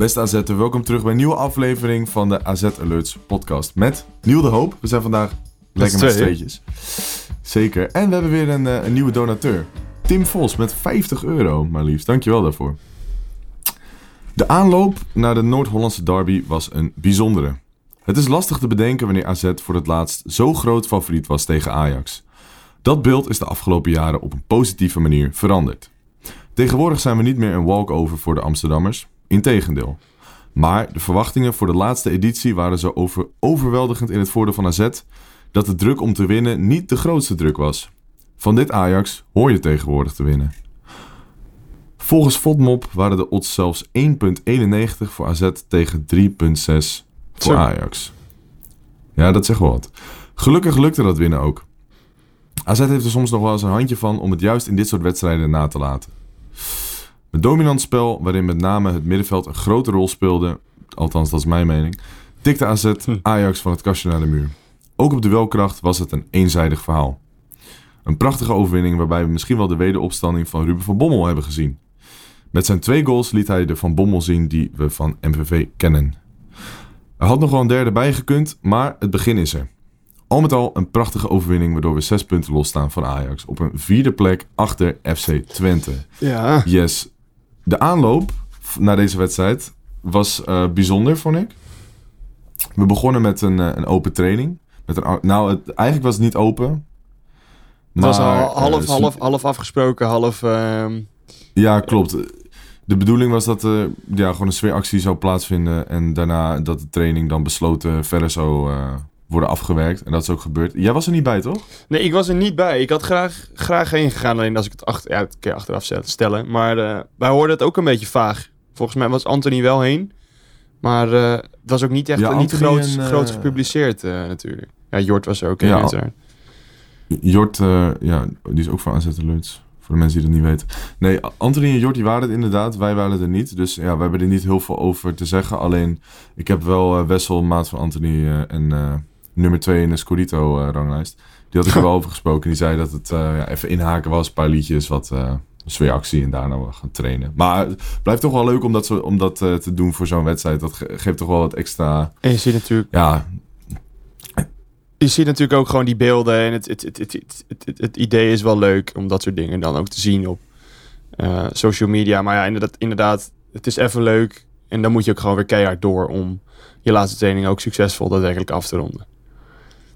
Beste AZ'er, welkom terug bij een nieuwe aflevering van de AZ Alerts podcast met Niel de Hoop. We zijn vandaag lekker met z'n tweetjes. Zeker. En we hebben weer een, eh, een nieuwe donateur. Tim Vos met 50 euro, maar liefst. Dankjewel daarvoor. De aanloop naar de Noord-Hollandse derby was een bijzondere. Het is lastig te bedenken wanneer AZ voor het laatst zo groot favoriet was tegen Ajax. Dat beeld is de afgelopen jaren op een positieve manier veranderd. Tegenwoordig zijn we niet meer een walkover voor de Amsterdammers. Integendeel. Maar de verwachtingen voor de laatste editie waren zo over overweldigend in het voordeel van AZ dat de druk om te winnen niet de grootste druk was. Van dit Ajax hoor je tegenwoordig te winnen. Volgens FODMOP waren de odds zelfs 1,91 voor AZ tegen 3,6 voor Ajax. Ja, dat zegt wel wat. Gelukkig lukte dat winnen ook. AZ heeft er soms nog wel eens een handje van om het juist in dit soort wedstrijden na te laten. Een dominant spel waarin met name het middenveld een grote rol speelde, althans dat is mijn mening, tikte AZ Ajax van het kastje naar de muur. Ook op duelkracht was het een eenzijdig verhaal. Een prachtige overwinning waarbij we misschien wel de wederopstanding van Ruben van Bommel hebben gezien. Met zijn twee goals liet hij de Van Bommel zien die we van MVV kennen. Er had nog wel een derde bijgekund, maar het begin is er. Al met al een prachtige overwinning waardoor we zes punten losstaan van Ajax op een vierde plek achter FC Twente. Ja. Yes. De aanloop naar deze wedstrijd was eh, bijzonder, vond ik. We begonnen met een, eh, een open training. Met een, nou, het, eigenlijk was het niet open. Het was maar, al half, eh, half, half afgesproken, half... ehm, Ja, klopt. De bedoeling was dat er ja, gewoon een sfeeractie zou plaatsvinden. En daarna dat de training dan besloten verder zou worden afgewerkt. En dat is ook gebeurd. Jij was er niet bij, toch? Nee, ik was er niet bij. Ik had graag, graag heen gegaan, alleen als ik het achter, ja, je achteraf zet- stellen. Maar eh, wij hoorden het ook een beetje vaag. Volgens mij was Anthony wel heen. Maar eh, het was ook niet echt Ja, niet groot, en, eh, groot gepubliceerd natuurlijk. Ja, Jort was er ook Ja, al- uiteraard. Jort, eh, ja, die is ook van AZ Alerts. Voor de mensen die dat niet weten. Nee, Anthony en Jort die waren het inderdaad. Wij waren er niet. Dus ja, we hebben er niet heel veel over te zeggen. Alleen, ik heb wel Wessel, maat van Anthony en nummer 2 in de Scorito-ranglijst. die had ik er wel over gesproken. Die zei dat het eh, ja, even inhaken was. Een paar liedjes, wat eh sfeeractie en daarna gaan trainen. Maar het blijft toch wel leuk om dat, zo, om dat eh, te doen voor zo'n wedstrijd. Dat ge- geeft toch wel wat extra... En je ziet natuurlijk Ja, je ziet natuurlijk ook gewoon die beelden en het, het, het, het, het, idee is wel leuk om dat soort dingen dan ook te zien op eh, social media. Maar ja, inderdaad, inderdaad, het is even leuk en dan moet je ook gewoon weer keihard door om je laatste training ook succesvol daadwerkelijk af te ronden.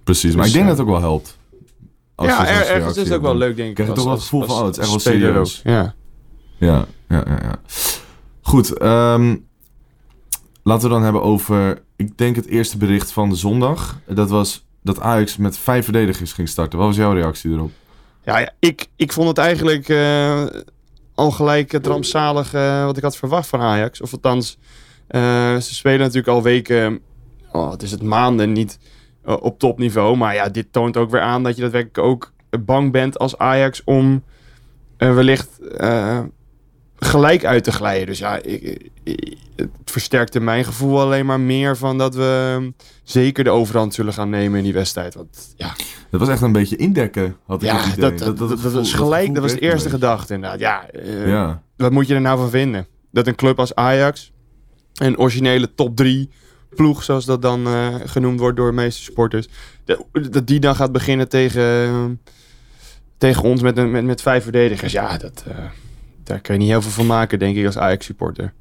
Precies. Maar Dus, ik denk eh, dat het ook wel helpt. Als ja, er- ergens is het ook wel leuk, denk ik. krijg je toch wel het gevoel van, oh, het is echt wel serieus. Ja. Ja, ja, ja, ja. Goed, ehm, laten we dan hebben over, ik denk het eerste bericht van de zondag. Dat was dat Ajax met vijf verdedigers ging starten. Wat was jouw reactie erop? Ja, ik, ik vond het eigenlijk eh, al gelijk het rampzalig eh, wat ik had verwacht van Ajax. Of althans, ze spelen natuurlijk al weken, oh, het is het maanden niet op topniveau. Maar ja, dit toont ook weer aan dat je daadwerkelijk ook bang bent als Ajax om eh, wellicht eh, gelijk uit te glijden. Dus ja, ik, ik- het versterkte mijn gevoel alleen maar meer van dat we eh, zeker de overhand zullen gaan nemen in die wedstrijd. Want ja, Dat was echt een beetje indekken, had ik ja, het idee. dat, dat, dat, gevoel- was gelijk, dat was de eerste gedachte inderdaad. Ja, eh. Ja, wat moet je er nou van vinden? Dat een club als Ajax, een originele top 3 ploeg, zoals dat dan eh, genoemd wordt door de meeste supporters, dat, die dan gaat beginnen tegen, eh, tegen ons met, een, met, met vijf verdedigers. Ja, dat, eh, daar kan je niet heel veel van maken, denk ik, als Ajax-supporter.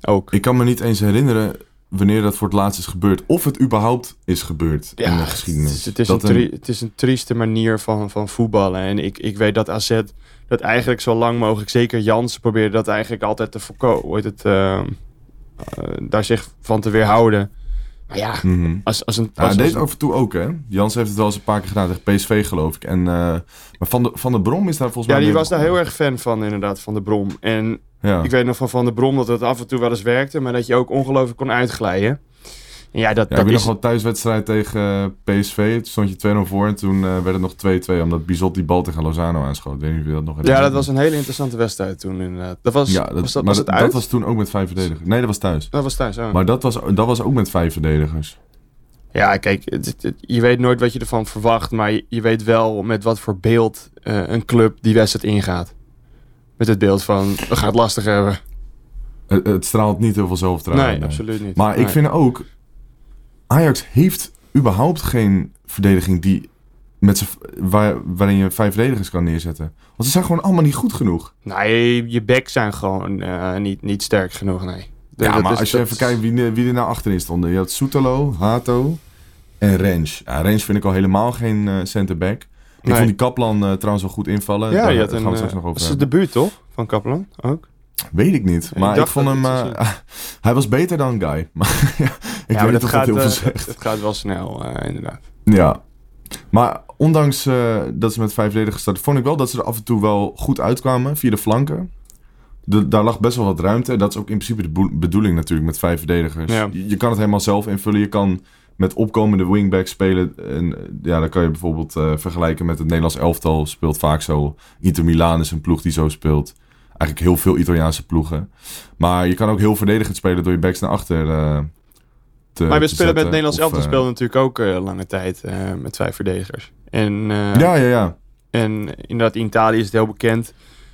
Ook. ik kan me niet eens herinneren wanneer dat voor het laatst is gebeurd. Of het überhaupt is gebeurd in de geschiedenis. Het is, het, is een het is een trieste manier van, van voetballen. En ik, ik weet dat AZ dat eigenlijk zo lang mogelijk, zeker Jans, probeerde dat eigenlijk altijd te voorkomen. Hoe heet het, eh, eh, daar zich van te weerhouden. Maar ja, Mhm. als, als een... Ja, Als, deze een- af en toe ook, hè? Jans heeft het wel eens een paar keer gedaan tegen PSV, geloof ik. En, eh, maar Van de, van de Brom is daar volgens ja, mij... die mee was daar heel erg fan van, inderdaad, van de Brom. En Ja. ik weet nog van Van de Brom dat het af en toe wel eens werkte, maar dat je ook ongelooflijk kon uitglijden. Ja, dat, Ja, dat ik weet is... nog wel thuiswedstrijd tegen eh, PSV. Toen stond je 2-0 voor en toen eh, werd het nog 2-2. Omdat Bizot die bal tegen Lozano aanschoot. Ik weet niet of je dat nog ja, dat was een hele interessante wedstrijd toen inderdaad. Dat was, Ja, dat, was dat, maar was het uit? dat was toen ook met vijf verdedigers. Nee, dat was thuis. dat was thuis, oh. Maar dat was, dat was ook met vijf verdedigers. Ja, kijk, het- het- het- je weet nooit wat je ervan verwacht, maar je, je weet wel met wat voor beeld eh, een club die wedstrijd ingaat. Met het beeld van, we gaan het lastig hebben. Het, het straalt niet heel veel zelfvertrouwen. Nee, absoluut niet. Maar ik Nee. vind ook... Ajax heeft überhaupt geen verdediging die met waar, waarin je vijf verdedigers kan neerzetten. Want ze zijn gewoon allemaal niet goed genoeg. Nee, je backs zijn gewoon eh, niet, niet sterk genoeg, nee. De- ja, dat maar is- als je dat even is- kijkt wie, wie er nou achterin stonden. Je had Soetalo, Hato en Rens. Ja, Rens vind ik al helemaal geen eh centerback. Ik Nee. vond die Kaplan eh, trouwens wel goed invallen. Ja, Daar je had gaan een, we eh, straks nog over was het hebben. debuut toch? Van Kaplan ook? Weet ik niet. Maar ik, vond hem... eh, hij was beter dan Guy. Maar ja, ik ja, weet maar niet of dat heel veel zegt. het gaat wel snel, eh, inderdaad. Ja. Maar ondanks eh, dat ze met vijf verdedigers starten, vond ik wel dat ze er af en toe wel goed uitkwamen via de flanken. De, daar lag best wel wat ruimte. Dat is ook in principe de bedoeling natuurlijk met vijf verdedigers. Ja. Je, je kan het helemaal zelf invullen. Je kan met opkomende wingbacks spelen. En ja, dan kan je bijvoorbeeld vergelijken met het Nederlands elftal. Speelt vaak zo. Inter Milaan is een ploeg die zo speelt. Eigenlijk heel veel Italiaanse ploegen. Maar je kan ook heel verdedigend spelen door je backs naar achter eh, te Maar we te spelen zetten. het Nederlands elftal eh, speelde natuurlijk ook eh, lange tijd met vijf verdedigers. En, Ja, ja, ja. en inderdaad, in Italië is het heel bekend.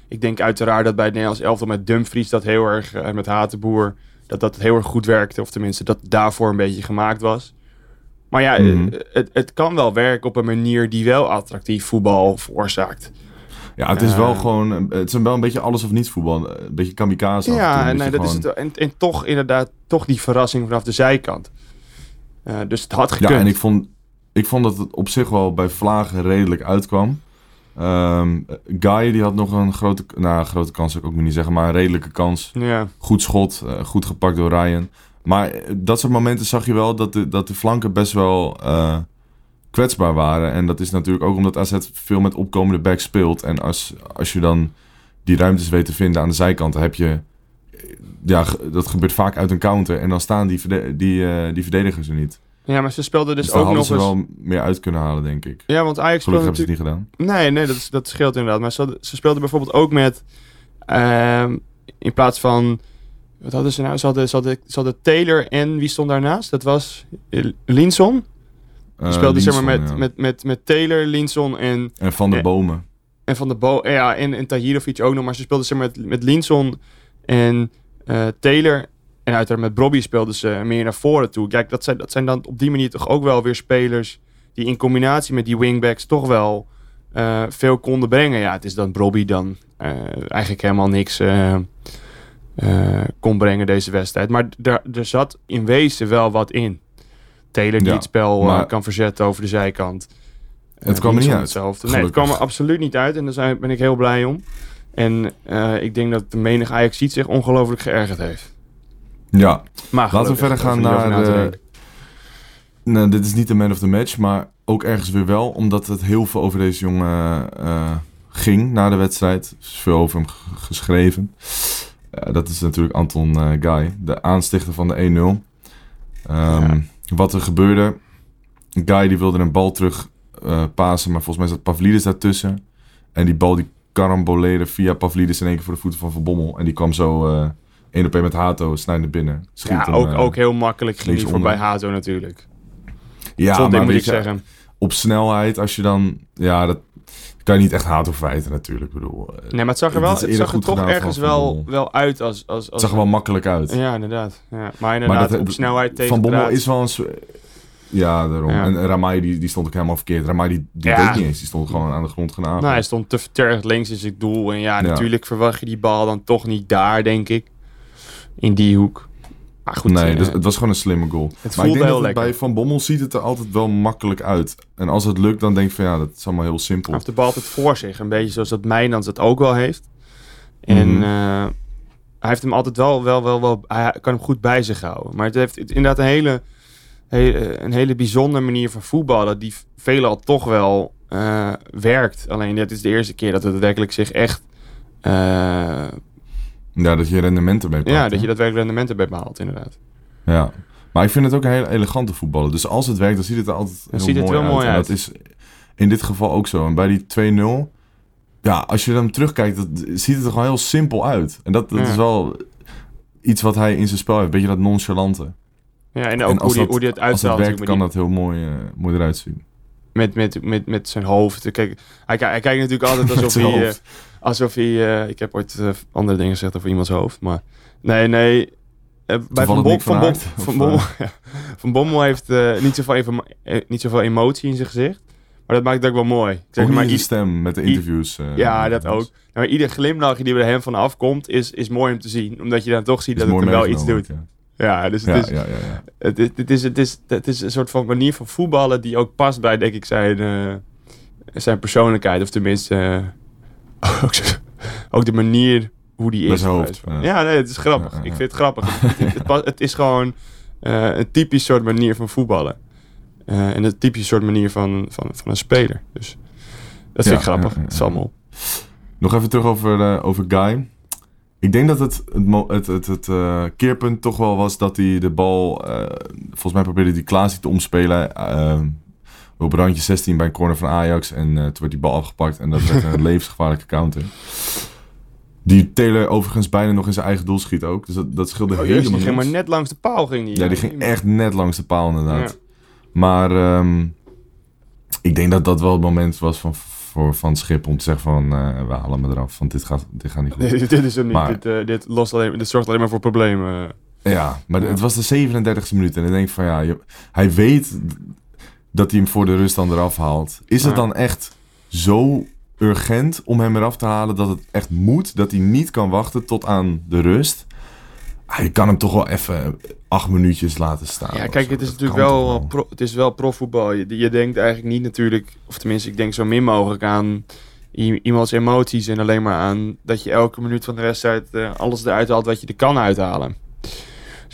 Ik denk uiteraard dat bij het Nederlands elftal met Dumfries dat heel erg, met Hatenboer, dat dat heel erg goed werkte. Of tenminste, dat daarvoor een beetje gemaakt was. Maar ja, Mhm. het, het kan wel werken op een manier die wel attractief voetbal veroorzaakt. Ja, het is Eh, wel gewoon... Het is wel een beetje alles of niets voetbal. Een beetje kamikaze en toe, Ja, dat nee, dat is het. En, en toch inderdaad, toch die verrassing vanaf de zijkant. Eh, dus het had gekund. Ja, en ik vond, ik vond dat het op zich wel bij Vlagen redelijk uitkwam. Ehm Guy, die had nog een grote... Nou, grote kans zou ik ook niet zeggen, maar een redelijke kans. Ja. Goed schot, eh, goed gepakt door Ryan. Maar eh, dat soort momenten zag je wel dat de, dat de flanken best wel eh, kwetsbaar waren. En dat is natuurlijk ook omdat AZ veel met opkomende back speelt. En als, als je dan die ruimtes weet te vinden aan de zijkant, heb je... Ja, dat gebeurt vaak uit een counter. En dan staan die, verde- die, eh, die verdedigers er niet. ja, maar ze speelden dus, Dus, ook nog ze eens... wel meer uit kunnen halen, denk ik. Ja, want Ajax speelde Gelukkig hebben ze natuurlijk... het niet gedaan. Nee, nee, dat, is- dat scheelt inderdaad. Maar ze, ze speelden bijvoorbeeld ook met... ehm, in plaats van... Wat hadden ze nou? Ze hadden, ze, hadden, ze hadden Taylor en wie stond daarnaast? Dat was Linson. Die Eh, speelde zeg maar met, ja. met, met, met Taylor, Linson en, En Van de Ja. Bomen. en Van de Bo... Ja, en, en Tahirovic ook nog. Maar ze speelden zeg maar met, met Linson en eh, Taylor. En uiteraard met Bobby speelden ze meer naar voren toe. Kijk, dat zijn, dat zijn dan op die manier toch ook wel weer spelers... die in combinatie met die wingbacks toch wel eh, veel konden brengen. Ja, het is dan Bobby dan eh, eigenlijk helemaal niks eh, eh, kon brengen deze wedstrijd. Maar er zat in wezen wel wat in. Taylor die Ja, het spel eh, maar- kan verzetten over de zijkant. Het Eh, kwam er niet uit, Hetzelfde. Nee, het kwam er absoluut niet uit. En daar zijn- ben ik heel blij om. En eh, ik denk dat de menig ajax zich ongelooflijk geërgerd heeft. Ja, Maar Laten we verder gaan naar de- nou, dit is niet de man of the match, maar ook ergens weer wel. Omdat het heel veel over deze jongen ging na de wedstrijd. Er is veel over hem geschreven. Dat is natuurlijk Anton Guy, de aanstichter van de 1-0. Ehm, Wat er gebeurde. Guy die wilde een bal terug pasen, maar volgens mij zat Pavlidis daartussen. En die bal die karamboleerde via Pavlidis in één keer voor de voeten van Van Bommel. En die kwam zo eh één op één met Hato snijden binnen. Schiet Ja, hem, ook, eh, ook heel makkelijk ging die linksonder. voorbij Hato natuurlijk. Ja, maar moet ik zeggen. op snelheid, als je dan... Ja, dat kan je niet echt haat of verwijten natuurlijk. Ik bedoel, eh, Nee, maar het zag er, wel, het zag er toch gedaan ergens wel, wel uit als... als, als het zag er wel makkelijk uit. Ja, inderdaad. Ja. Maar inderdaad, maar dat, op snelheid tegen Van Bommel is wel een... s- Ja, daarom. Ja. En Ramai die, die stond ook helemaal verkeerd. Ramai die, die Ja. deed niet eens. Die stond gewoon aan de grond genageld. Nou, hij stond te vertergd links in zijn doel. En ja, Ja. natuurlijk verwacht je die bal dan toch niet daar, denk ik. In die hoek. Maar goed, nee, eh, dus het was gewoon een slimme goal. het maar ik denk heel dat het bij Van Bommel ziet het er altijd wel makkelijk uit. En als het lukt, dan denk ik van ja, dat is allemaal heel simpel. Hij heeft de bal altijd voor zich. Een beetje zoals dat Mijnans het ook wel heeft. En Mhm. eh, hij heeft hem altijd wel, wel, wel, wel... Hij kan hem goed bij zich houden. Maar het heeft inderdaad een hele, hele, een hele bijzondere manier van voetballen... die veelal toch wel eh, werkt. Alleen dit is de eerste keer dat het daadwerkelijk zich echt... eh, Ja, dat je rendementen mee pakt. ja, dat je daadwerkelijk rendementen bij behaalt, inderdaad. Ja. Maar ik vind het ook een hele elegante voetballer. Dus als het werkt, dan ziet het er altijd heel ziet het mooi wel uit. mooi En dat is in dit geval ook zo. En bij die 2-0... Ja, als je dan terugkijkt, dat, ziet het er gewoon heel simpel uit. En dat, dat Ja. is wel iets wat hij in zijn spel heeft. Beetje dat nonchalante. Ja, en ook als hoe, die, dat- hoe die het Als dat uitstraalt. werkt, kan dat heel mooi, eh, mooi eruit zien. met, met, met, met zijn hoofd. Kijk, hij, hij kijkt natuurlijk altijd alsof hij... eh. Alsof hij... eh, ik heb ooit eh, andere dingen gezegd over iemands hoofd. Maar nee, nee. eh, bij Van, Bom, Nick van van, Bom, Bommel, ja. van Bommel heeft niet, zoveel even, niet zoveel emotie in zijn gezicht. Maar dat maakt het ook wel mooi. Ik zeg Ook maar, zijn stem met de interviews. ja, dat ook. Maar ieder glimlachje die bij hem van afkomt, is, is mooi om te zien. Omdat je dan toch ziet dat het hem wel iets doet. Ja, Ja, dus het ja, is... ja. Het is, het, is, het, is, het is een soort van manier van voetballen die ook past bij, denk ik, zijn, zijn persoonlijkheid. Of tenminste, ook, de manier hoe die is. hoofd, Ja. ja. nee, het is grappig. Ja, ja, ja. Ik vind het grappig. het, het, is gewoon eh, een typisch soort manier van voetballen. Eh, en een typisch soort manier van, van, van een speler. Dus dat vind ik grappig. Het is allemaal. Nog even terug over, eh, over Guy. Ik denk dat het, het, het, het, keerpunt toch wel was dat hij de bal... volgens mij probeerde hij Klaasie te omspelen. Op randje 16 bij een corner van Ajax. En eh, toen werd die bal afgepakt. En dat werd een levensgevaarlijke counter. Die Taylor overigens bijna nog in zijn eigen doel schiet ook. Dus dat, dat scheelde Oh, helemaal die ging maar net langs de paal. Ging die, Ja, die ging echt net langs de paal inderdaad. Ja. Maar ehm, ik denk dat dat wel het moment was van, voor Van Schip om te zeggen van... eh, we halen me eraf, want dit gaat, dit gaat niet goed. Dit is hem niet. Maar- dit, eh, dit, lost alleen, dit zorgt alleen maar voor problemen. Ja, maar het was de 37e minuut. En dan denk ik van ja, je- hij weet dat hij hem voor de rust dan eraf haalt. Is het dan echt zo urgent om hem eraf te halen dat het echt moet? Dat hij niet kan wachten tot aan de rust? Ah, je kan hem toch wel even acht minuutjes laten staan. Ja, kijk, het is Dat natuurlijk wel, pro, het is wel profvoetbal. Je, je denkt eigenlijk niet natuurlijk, of tenminste, ik denk zo min mogelijk aan iemands emoties en alleen maar aan dat je elke minuut van de wedstrijd eh, alles eruit haalt wat je er kan uithalen.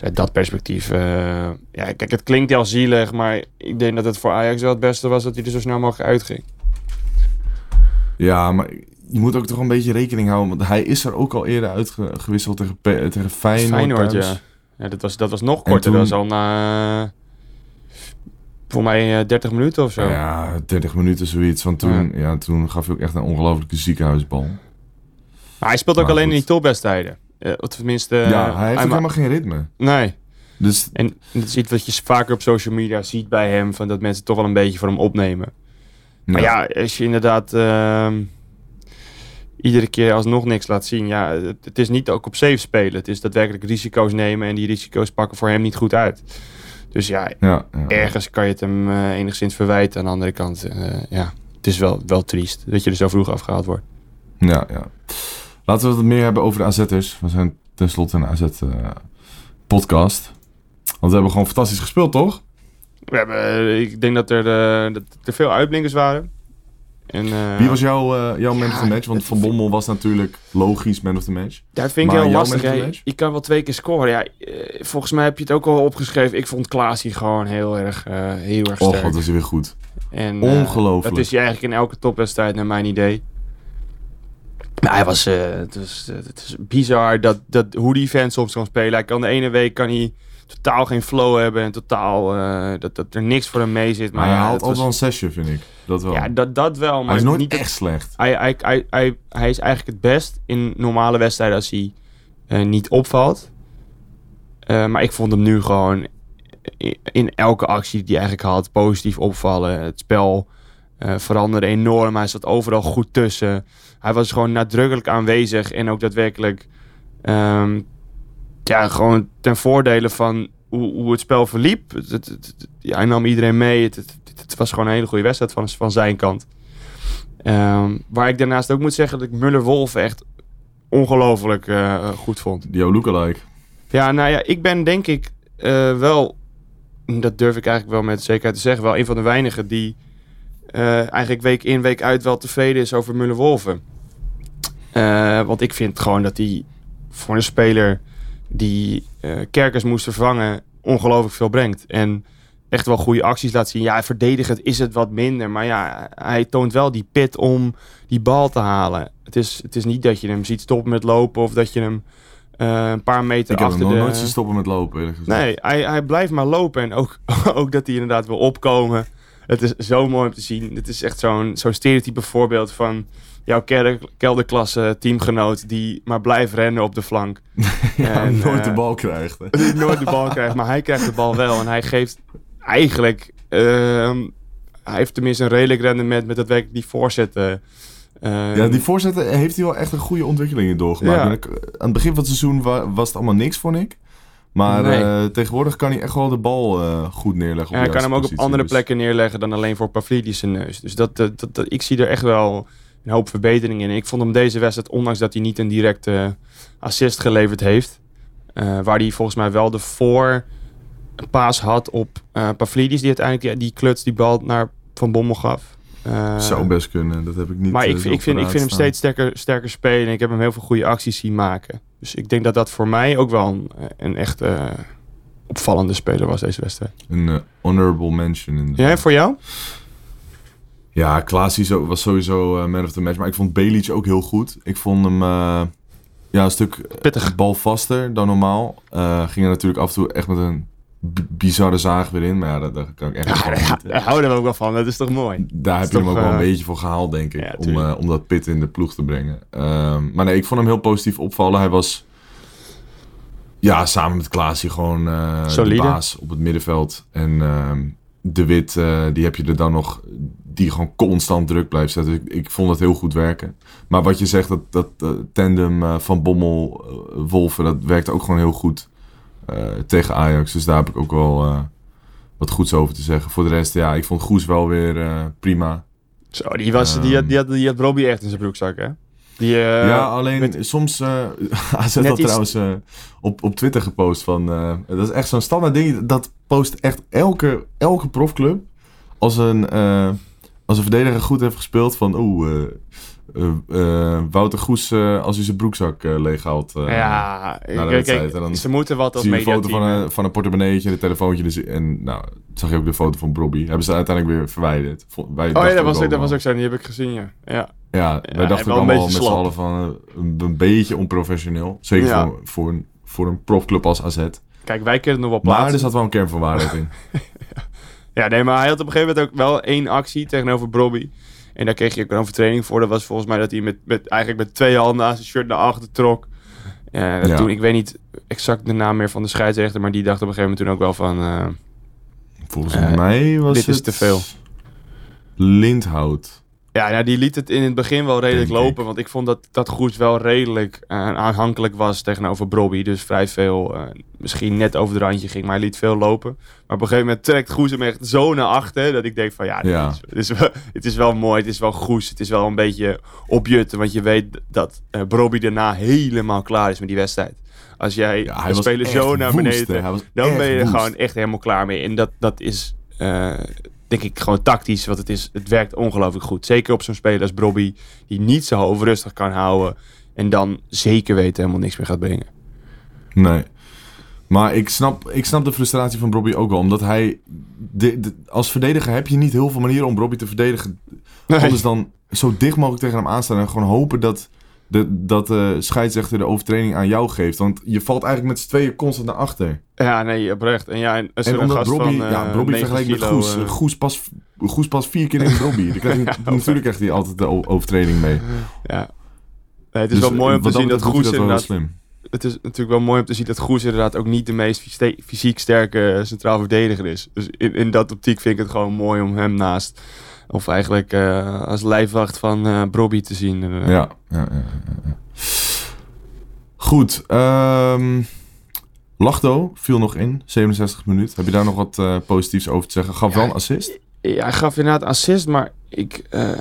Dus uit dat perspectief, eh, ja, kijk, het klinkt heel zielig, maar ik denk dat het voor Ajax wel het beste was dat hij er zo snel mogelijk uitging. Ja, maar je moet ook toch een beetje rekening houden. Want hij is er ook al eerder uitgewisseld tegen, tegen Feyenoord. Feyenoord, ja. ja dat, was, dat was nog korter, toen- dat was al na, eh, voor mij eh, 30 minuten of zo. Ja, 30 minuten zoiets. Want toen, ja. toen gaf hij ook echt een ongelofelijke ziekenhuisbal. Maar hij speelt ook Maar alleen goed. in die topwedstrijden. Eh, of tenminste... ja, hij heeft ook ma- helemaal geen ritme. Nee. Dus En dat is iets wat je vaker op social media ziet bij hem. Van dat mensen toch wel een beetje voor hem opnemen. Maar ja, als je inderdaad ehm, iedere keer alsnog niks laat zien. Ja, het, het is niet ook op safe spelen. Het is daadwerkelijk risico's nemen. En die risico's pakken voor hem niet goed uit. Dus ja, ja, ja. ergens kan je het hem eh, enigszins verwijten. Aan de andere kant, eh, ja, het is wel, wel triest dat je er zo vroeg afgehaald wordt. Ja, ja. Laten we het meer hebben over de AZ'ers. We zijn tenslotte een AZ-podcast. Want we hebben gewoon fantastisch gespeeld, toch? We hebben, eh, ik denk dat er, eh, dat er veel uitblinkers waren. En, eh, Wie was jouw, eh, jouw man ja, of the match? Want Van Bommel was natuurlijk logisch man of the match. Daar vind ik Maar heel lastig. hè. Je kan wel twee keer scoren. Ja, eh, volgens mij heb je het ook al opgeschreven. Ik vond Klaas hier gewoon heel erg, eh, heel erg Och, sterk. wat is hij weer goed. En, eh, Ongelooflijk. dat is hij eigenlijk in elke topwedstrijd naar mijn idee. Maar hij was, eh, het, was eh, het is bizar dat, dat, hoe die fan soms kan spelen. Hij kan de ene week kan hij totaal geen flow hebben en totaal eh, dat, dat er niks voor hem mee zit. Maar Maar hij ja, haalt altijd wel een zesje, vind ik. Dat wel. ja, dat, dat wel. Maar hij is nooit niet echt slecht. hij, hij, hij, hij, hij is eigenlijk het best in normale wedstrijden als hij niet opvalt. Maar ik vond hem nu gewoon in, in elke actie die hij eigenlijk had positief opvallen. Het spel veranderde enorm. Hij zat overal goed tussen. Hij was gewoon nadrukkelijk aanwezig en ook daadwerkelijk ehm, ja, gewoon ten voordele van hoe, hoe het spel verliep. Het, het, het- het- ja, hij nam iedereen mee. Het, was gewoon een hele goede wedstrijd van, van zijn kant. Ehm, waar ik daarnaast ook moet zeggen dat ik Muller-Wolf echt ongelooflijk eh, goed vond. Yo, lookalike. Ja, nou ja, ik ben denk ik eh, wel, dat durf ik eigenlijk wel met zekerheid te zeggen, wel een van de weinigen die eh, eigenlijk week in, week uit wel tevreden is over Muller-Wolven. Eh, want ik vind gewoon dat hij voor een speler die eh, Kerkers moest vervangen, ongelooflijk veel brengt. En echt wel goede acties laat zien. Ja, verdedigend is het wat minder. Maar ja, hij toont wel die pit om die bal te halen. Het is, het is niet dat je hem ziet stoppen met lopen of dat je hem een paar meter Ik heb achter hem nog de... nooit zien stoppen met lopen. Nee, hij, hij blijft maar lopen. En ook, ook dat hij inderdaad wil opkomen. Het is zo mooi om te zien. Het is echt zo'n zo'n stereotype voorbeeld van jouw kelder, kelderklasse teamgenoot die maar blijft rennen op de flank. Ja, En, nooit de eh, bal krijgt. hè. Die nooit de bal krijgt, maar hij krijgt de bal wel. En hij geeft eigenlijk... ehm, hij heeft tenminste een redelijk rendement met dat werk die voorzetten. Ehm, Ja, die voorzetten heeft hij wel echt een goede ontwikkeling in doorgemaakt. Ja. Aan het begin van het seizoen wa- was het allemaal niks, vond ik. Maar Nee. eh, tegenwoordig kan hij echt wel de bal eh, goed neerleggen. Hij kan hem ook op andere. Dus- plekken neerleggen dan alleen voor Pavlidis zijn neus. Dus dat, dat, dat, ik zie er echt wel een hoop verbetering in. Ik vond hem deze wedstrijd, ondanks dat hij niet een directe assist geleverd heeft, eh, waar hij volgens mij wel de voor paas had op eh Pavlidis, die uiteindelijk die, die kluts die bal naar Van Bommel gaf. Eh, Zou best kunnen, dat heb ik niet maar eh, ik, ik, vind, ik vind hem steeds sterker, sterker spelen. En ik heb hem heel veel goede acties zien maken. Dus ik denk dat dat voor mij ook wel een, een echt eh, opvallende speler was deze wedstrijd. Een eh, honorable mention. In Ja, en voor jou? Ja, Klaasie zo- was sowieso eh, man of the match. Maar ik vond Belic ook heel goed. Ik vond hem eh, ja, een stuk Pittig. balvaster dan normaal. Eh ging er natuurlijk af en toe echt met een bizarre zaag weer in. Maar ja, daar, daar kan ik echt Ja, daar houden we ook wel van. Dat is toch mooi? Daar heb je hem ook wel een eh, beetje voor gehaald, denk ik. ja, om, eh, om dat pit in de ploeg te brengen. Ehm, maar nee, ik vond hem heel positief opvallen. Hij was ja, samen met Klaasie gewoon eh, de baas op het middenveld. En ehm, De Wit, die heb je er dan nog, die gewoon constant druk blijft zetten. Ik, ik vond het heel goed werken. Maar wat je zegt, dat, dat tandem van Bommel, eh, Wolven, dat werkt ook gewoon heel goed tegen Ajax. Dus daar heb ik ook wel eh, wat goeds over te zeggen. Voor de rest, ja, ik vond Goes wel weer eh, prima. Zo, die, was, die, had, die, had, die had Robbie echt in zijn broekzak, hè? Die, eh, ja, alleen met- soms... eh AZ had iets- trouwens eh, op, op Twitter gepost van... eh, dat is echt zo'n standaard ding. Dat post echt elke, elke profclub. Als een, eh, als een verdediger goed heeft gespeeld van... Oeh, eh, Wouter Goes eh, als hij zijn broekzak leeghaalt. ja, kijk, wedstrijd. kijk, En dan ze moeten wat als zie je een foto van een, van een portemonneetje, een telefoontje. Dus, en nou, zag je ook de foto van Bobby. Hebben ze uiteindelijk weer verwijderd. Wij Oh ja, dat was, ook, dat was ook zo. Die heb ik gezien, ja. ja. Ja, wij en dachten ook allemaal met z'n allen van een, een beetje onprofessioneel. Zeker Ja. voor, voor, een, voor een profclub als AZ. Kijk, wij kunnen nog wel Maar plaatsen. er zat wel een kern van waarheid in. Ja, nee, maar hij had op een gegeven moment ook wel één actie tegenover Brobby. En daar kreeg je ook een overtreding voor. Dat was volgens mij dat hij met, met, eigenlijk met twee handen aan zijn shirt naar achter trok. Ja. Toen, ik weet niet exact de naam meer van de scheidsrechter, maar die dacht op een gegeven moment toen ook wel van... eh, Volgens Eh, mij was dit is het te veel. Lindhout. Ja, nou, die liet het in het begin wel redelijk Denk ik. lopen. Want ik vond dat, dat Goes wel redelijk eh, aanhankelijk was tegenover Brobby. Dus vrij veel, eh, misschien net over het randje ging, maar hij liet veel lopen. Maar op een gegeven moment trekt Goes hem echt zo naar achter. Dat ik denk van ja. Is, het, is wel, het is wel mooi, het is wel Goes. Het is wel een beetje opjutten. Want je weet dat Brobby daarna helemaal klaar is met die wedstrijd. Als jij Ja, de speler zo naar beneden dan ben je er woest. gewoon echt helemaal klaar mee. En dat, dat is, denk ik, gewoon tactisch. Want het, is, het werkt ongelooflijk goed. Zeker op zo'n speler als Bobby, die niet zo hoofd rustig kan houden. En dan zeker weten helemaal niks meer gaat brengen. Nee. Maar ik snap, ik snap de frustratie van Bobby ook wel. Omdat hij... De, de- als verdediger heb je niet heel veel manieren om Bobby te verdedigen. Anders dan zo dicht mogelijk tegen hem aanstaan. En gewoon hopen dat de, dat de scheidsrechter de overtreding aan jou geeft. Want je valt eigenlijk met z'n tweeën constant naar achter. Ja, nee, oprecht. En ja, en, En omdat Robbie, van, eh, ja, Robbie 90 vergelijkt met Goes. eh, Goes, pas, Goes pas vier keer in Robbie. Dan krijg je, natuurlijk krijgt hij altijd de overtreding mee. ja. Nee, het is Dus, wel mooi om te zien dat Goes inderdaad... slim. Het is natuurlijk wel mooi om te zien dat Goes inderdaad ook niet de meest fysiek sterke eh, centraal verdediger is. Dus in, in dat optiek vind ik het gewoon mooi om hem naast... Of eigenlijk eh, als lijfwacht van eh Brobby te zien. Eh, Ja, ja, ja. Goed. ehm Lachdo viel nog in, 67 minuten. Heb je daar nog wat eh, positiefs over te zeggen? Gaf wel een assist? Ja, hij gaf inderdaad assist, maar ik, eh,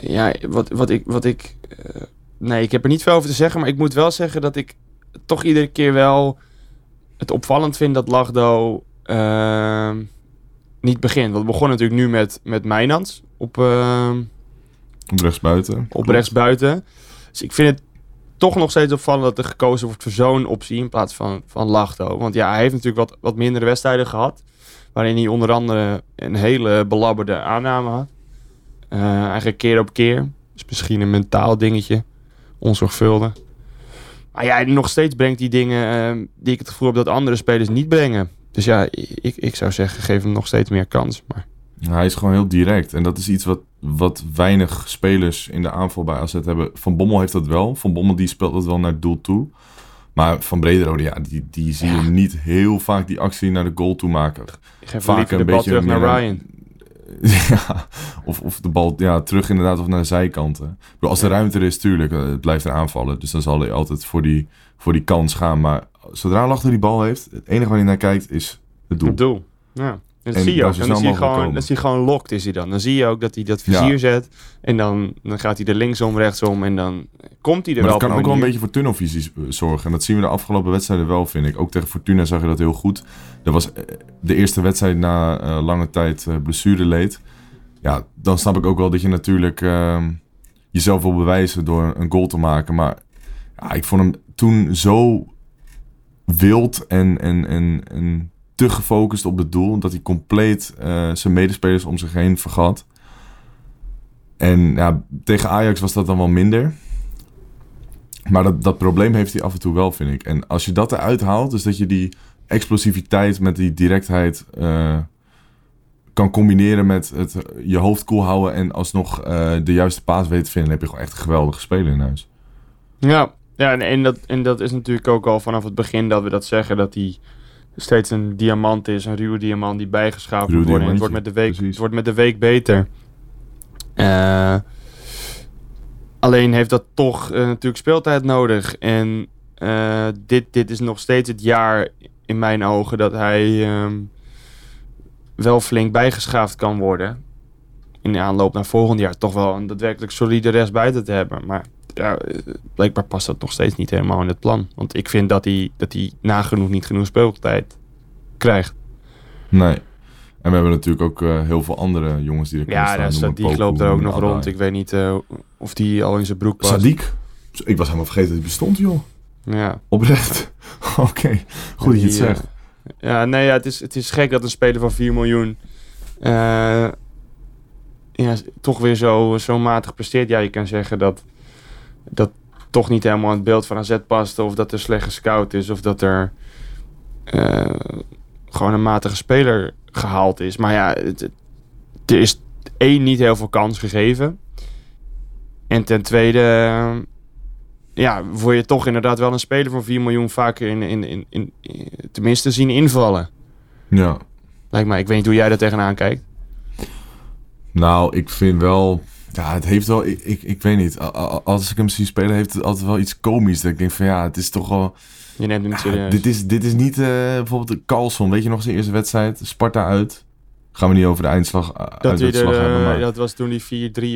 ja, wat, wat ik, wat ik, eh, nee, ik heb er niet veel over te zeggen, maar ik moet wel zeggen dat ik toch iedere keer wel het opvallend vind dat Lagdo eh, niet begint. Want we begonnen natuurlijk nu met, met Mijnans op, eh, Op rechtsbuiten. op rechtsbuiten. Dus ik vind het toch nog steeds opvallend dat er gekozen wordt voor zo'n optie in plaats van, van Lachdo. Want ja, hij heeft natuurlijk wat, wat mindere wedstrijden gehad. Waarin hij onder andere een hele belabberde aanname had. Eh, eigenlijk keer op keer. Dus misschien een mentaal dingetje. Onzorgvuldig. Maar ja, nog steeds brengt hij dingen ehm, die ik het gevoel heb dat andere spelers niet brengen. Dus ja, ik, ik zou zeggen, geef hem nog steeds meer kans. Maar Hij is gewoon heel direct. En dat is iets wat, wat weinig spelers in de aanval bij AZ hebben. Van Bommel heeft dat wel. Van Bommel die speelt dat wel naar het doel toe. Maar Van Brederode, ja, die, die zie je niet heel vaak die actie naar de goal toe maken. ik geef Vaak een de bal beetje terug naar meer- Ryan. ja, of, of de bal ja, terug inderdaad of naar de zijkanten. Bedoel, als er ruimte er is, tuurlijk, eh, het blijft er aanvallen. Dus dan zal hij altijd voor die, voor die kans gaan. Maar zodra Lachter die bal heeft, het enige waar hij naar kijkt is het doel. Het doel. Ja. En dat En zie je ook. En dan zie je gewoon, dat zie je gewoon locked is hij dan. Dan zie je ook dat hij dat vizier Ja. zet. En dan, dan gaat hij er linksom, rechtsom. En dan komt hij er Maar wel dat kan ook wel een beetje voor tunnelvisie eh, zorgen. En dat zien we de afgelopen wedstrijden wel, vind ik. Ook tegen Fortuna zag je dat heel goed. Dat was eh, de eerste wedstrijd na eh, lange tijd blessure leed. Ja, dan snap ik ook wel dat je natuurlijk ehm, jezelf wil bewijzen door een goal te maken. Maar ja, ik vond hem toen zo wild en, en, en, en te gefocust op het doel. Dat hij compleet eh, zijn medespelers om zich heen vergat. En ja, tegen Ajax was dat dan wel minder. Maar dat, dat probleem heeft hij af en toe wel, vind ik. En als je dat eruit haalt, dus dat je die explosiviteit met die directheid eh, kan combineren met het, eh, je hoofd koel houden en alsnog eh, de juiste paas weten te vinden, dan heb je gewoon echt een geweldige speler in huis. Ja, ja en, en, dat, en dat is natuurlijk ook al vanaf het begin dat we dat zeggen. Dat hij steeds een diamant is. Een ruwe diamant die bijgeschaafd moet worden. En het wordt, met de week, precies. het wordt met de week beter. Eh, alleen heeft dat toch eh, natuurlijk speeltijd nodig. En eh, dit, dit is nog steeds het jaar in mijn ogen dat hij ehm, wel flink bijgeschaafd kan worden. In de aanloop naar volgend jaar toch wel een daadwerkelijk solide rest buiten te hebben. Maar ja, blijkbaar past dat nog steeds niet helemaal in het plan. Want ik vind dat hij, dat hij nagenoeg niet genoeg speeltijd krijgt. Nee. En we hebben natuurlijk ook eh, heel veel andere jongens die er Ja, staan. die Poku, loopt er ook nog rond. Ik weet niet eh, of die al in zijn broek past. Sadiq? Ik was helemaal vergeten dat hij bestond, joh. Ja. Oprecht. Oké, goed dat je het eh, zegt. Ja, nee, ja, het, is, het is gek dat een speler van 4 miljoen ja, toch weer zo, zo matig presteert. Ja, je kan zeggen dat dat toch niet helemaal het beeld van AZ past. Of dat er slecht gescout is. Of dat er eh, gewoon een matige speler gehaald is. Maar ja, het, het- er is één niet heel veel kans gegeven. En ten tweede... eh, ja, word je toch inderdaad wel een speler van 4 miljoen vaker in, in, in, in, tenminste zien invallen. Ja. Lijkt mij. Ik weet niet hoe jij daar tegenaan kijkt. Nou, ik vind wel... Ja, het heeft wel... Ik, ik, ik weet niet. Als ik hem zie spelen, heeft het altijd wel iets komisch. Dat ik denk van ja, het is toch wel... Je neemt hem niet Ja, serieus. dit, is, dit is niet eh, bijvoorbeeld de Carlson. Weet je nog zijn eerste wedstrijd? Sparta uit. Gaan we niet over de eindslag, uh, dat, er, hebben. eh, Maar dat was toen die 4-3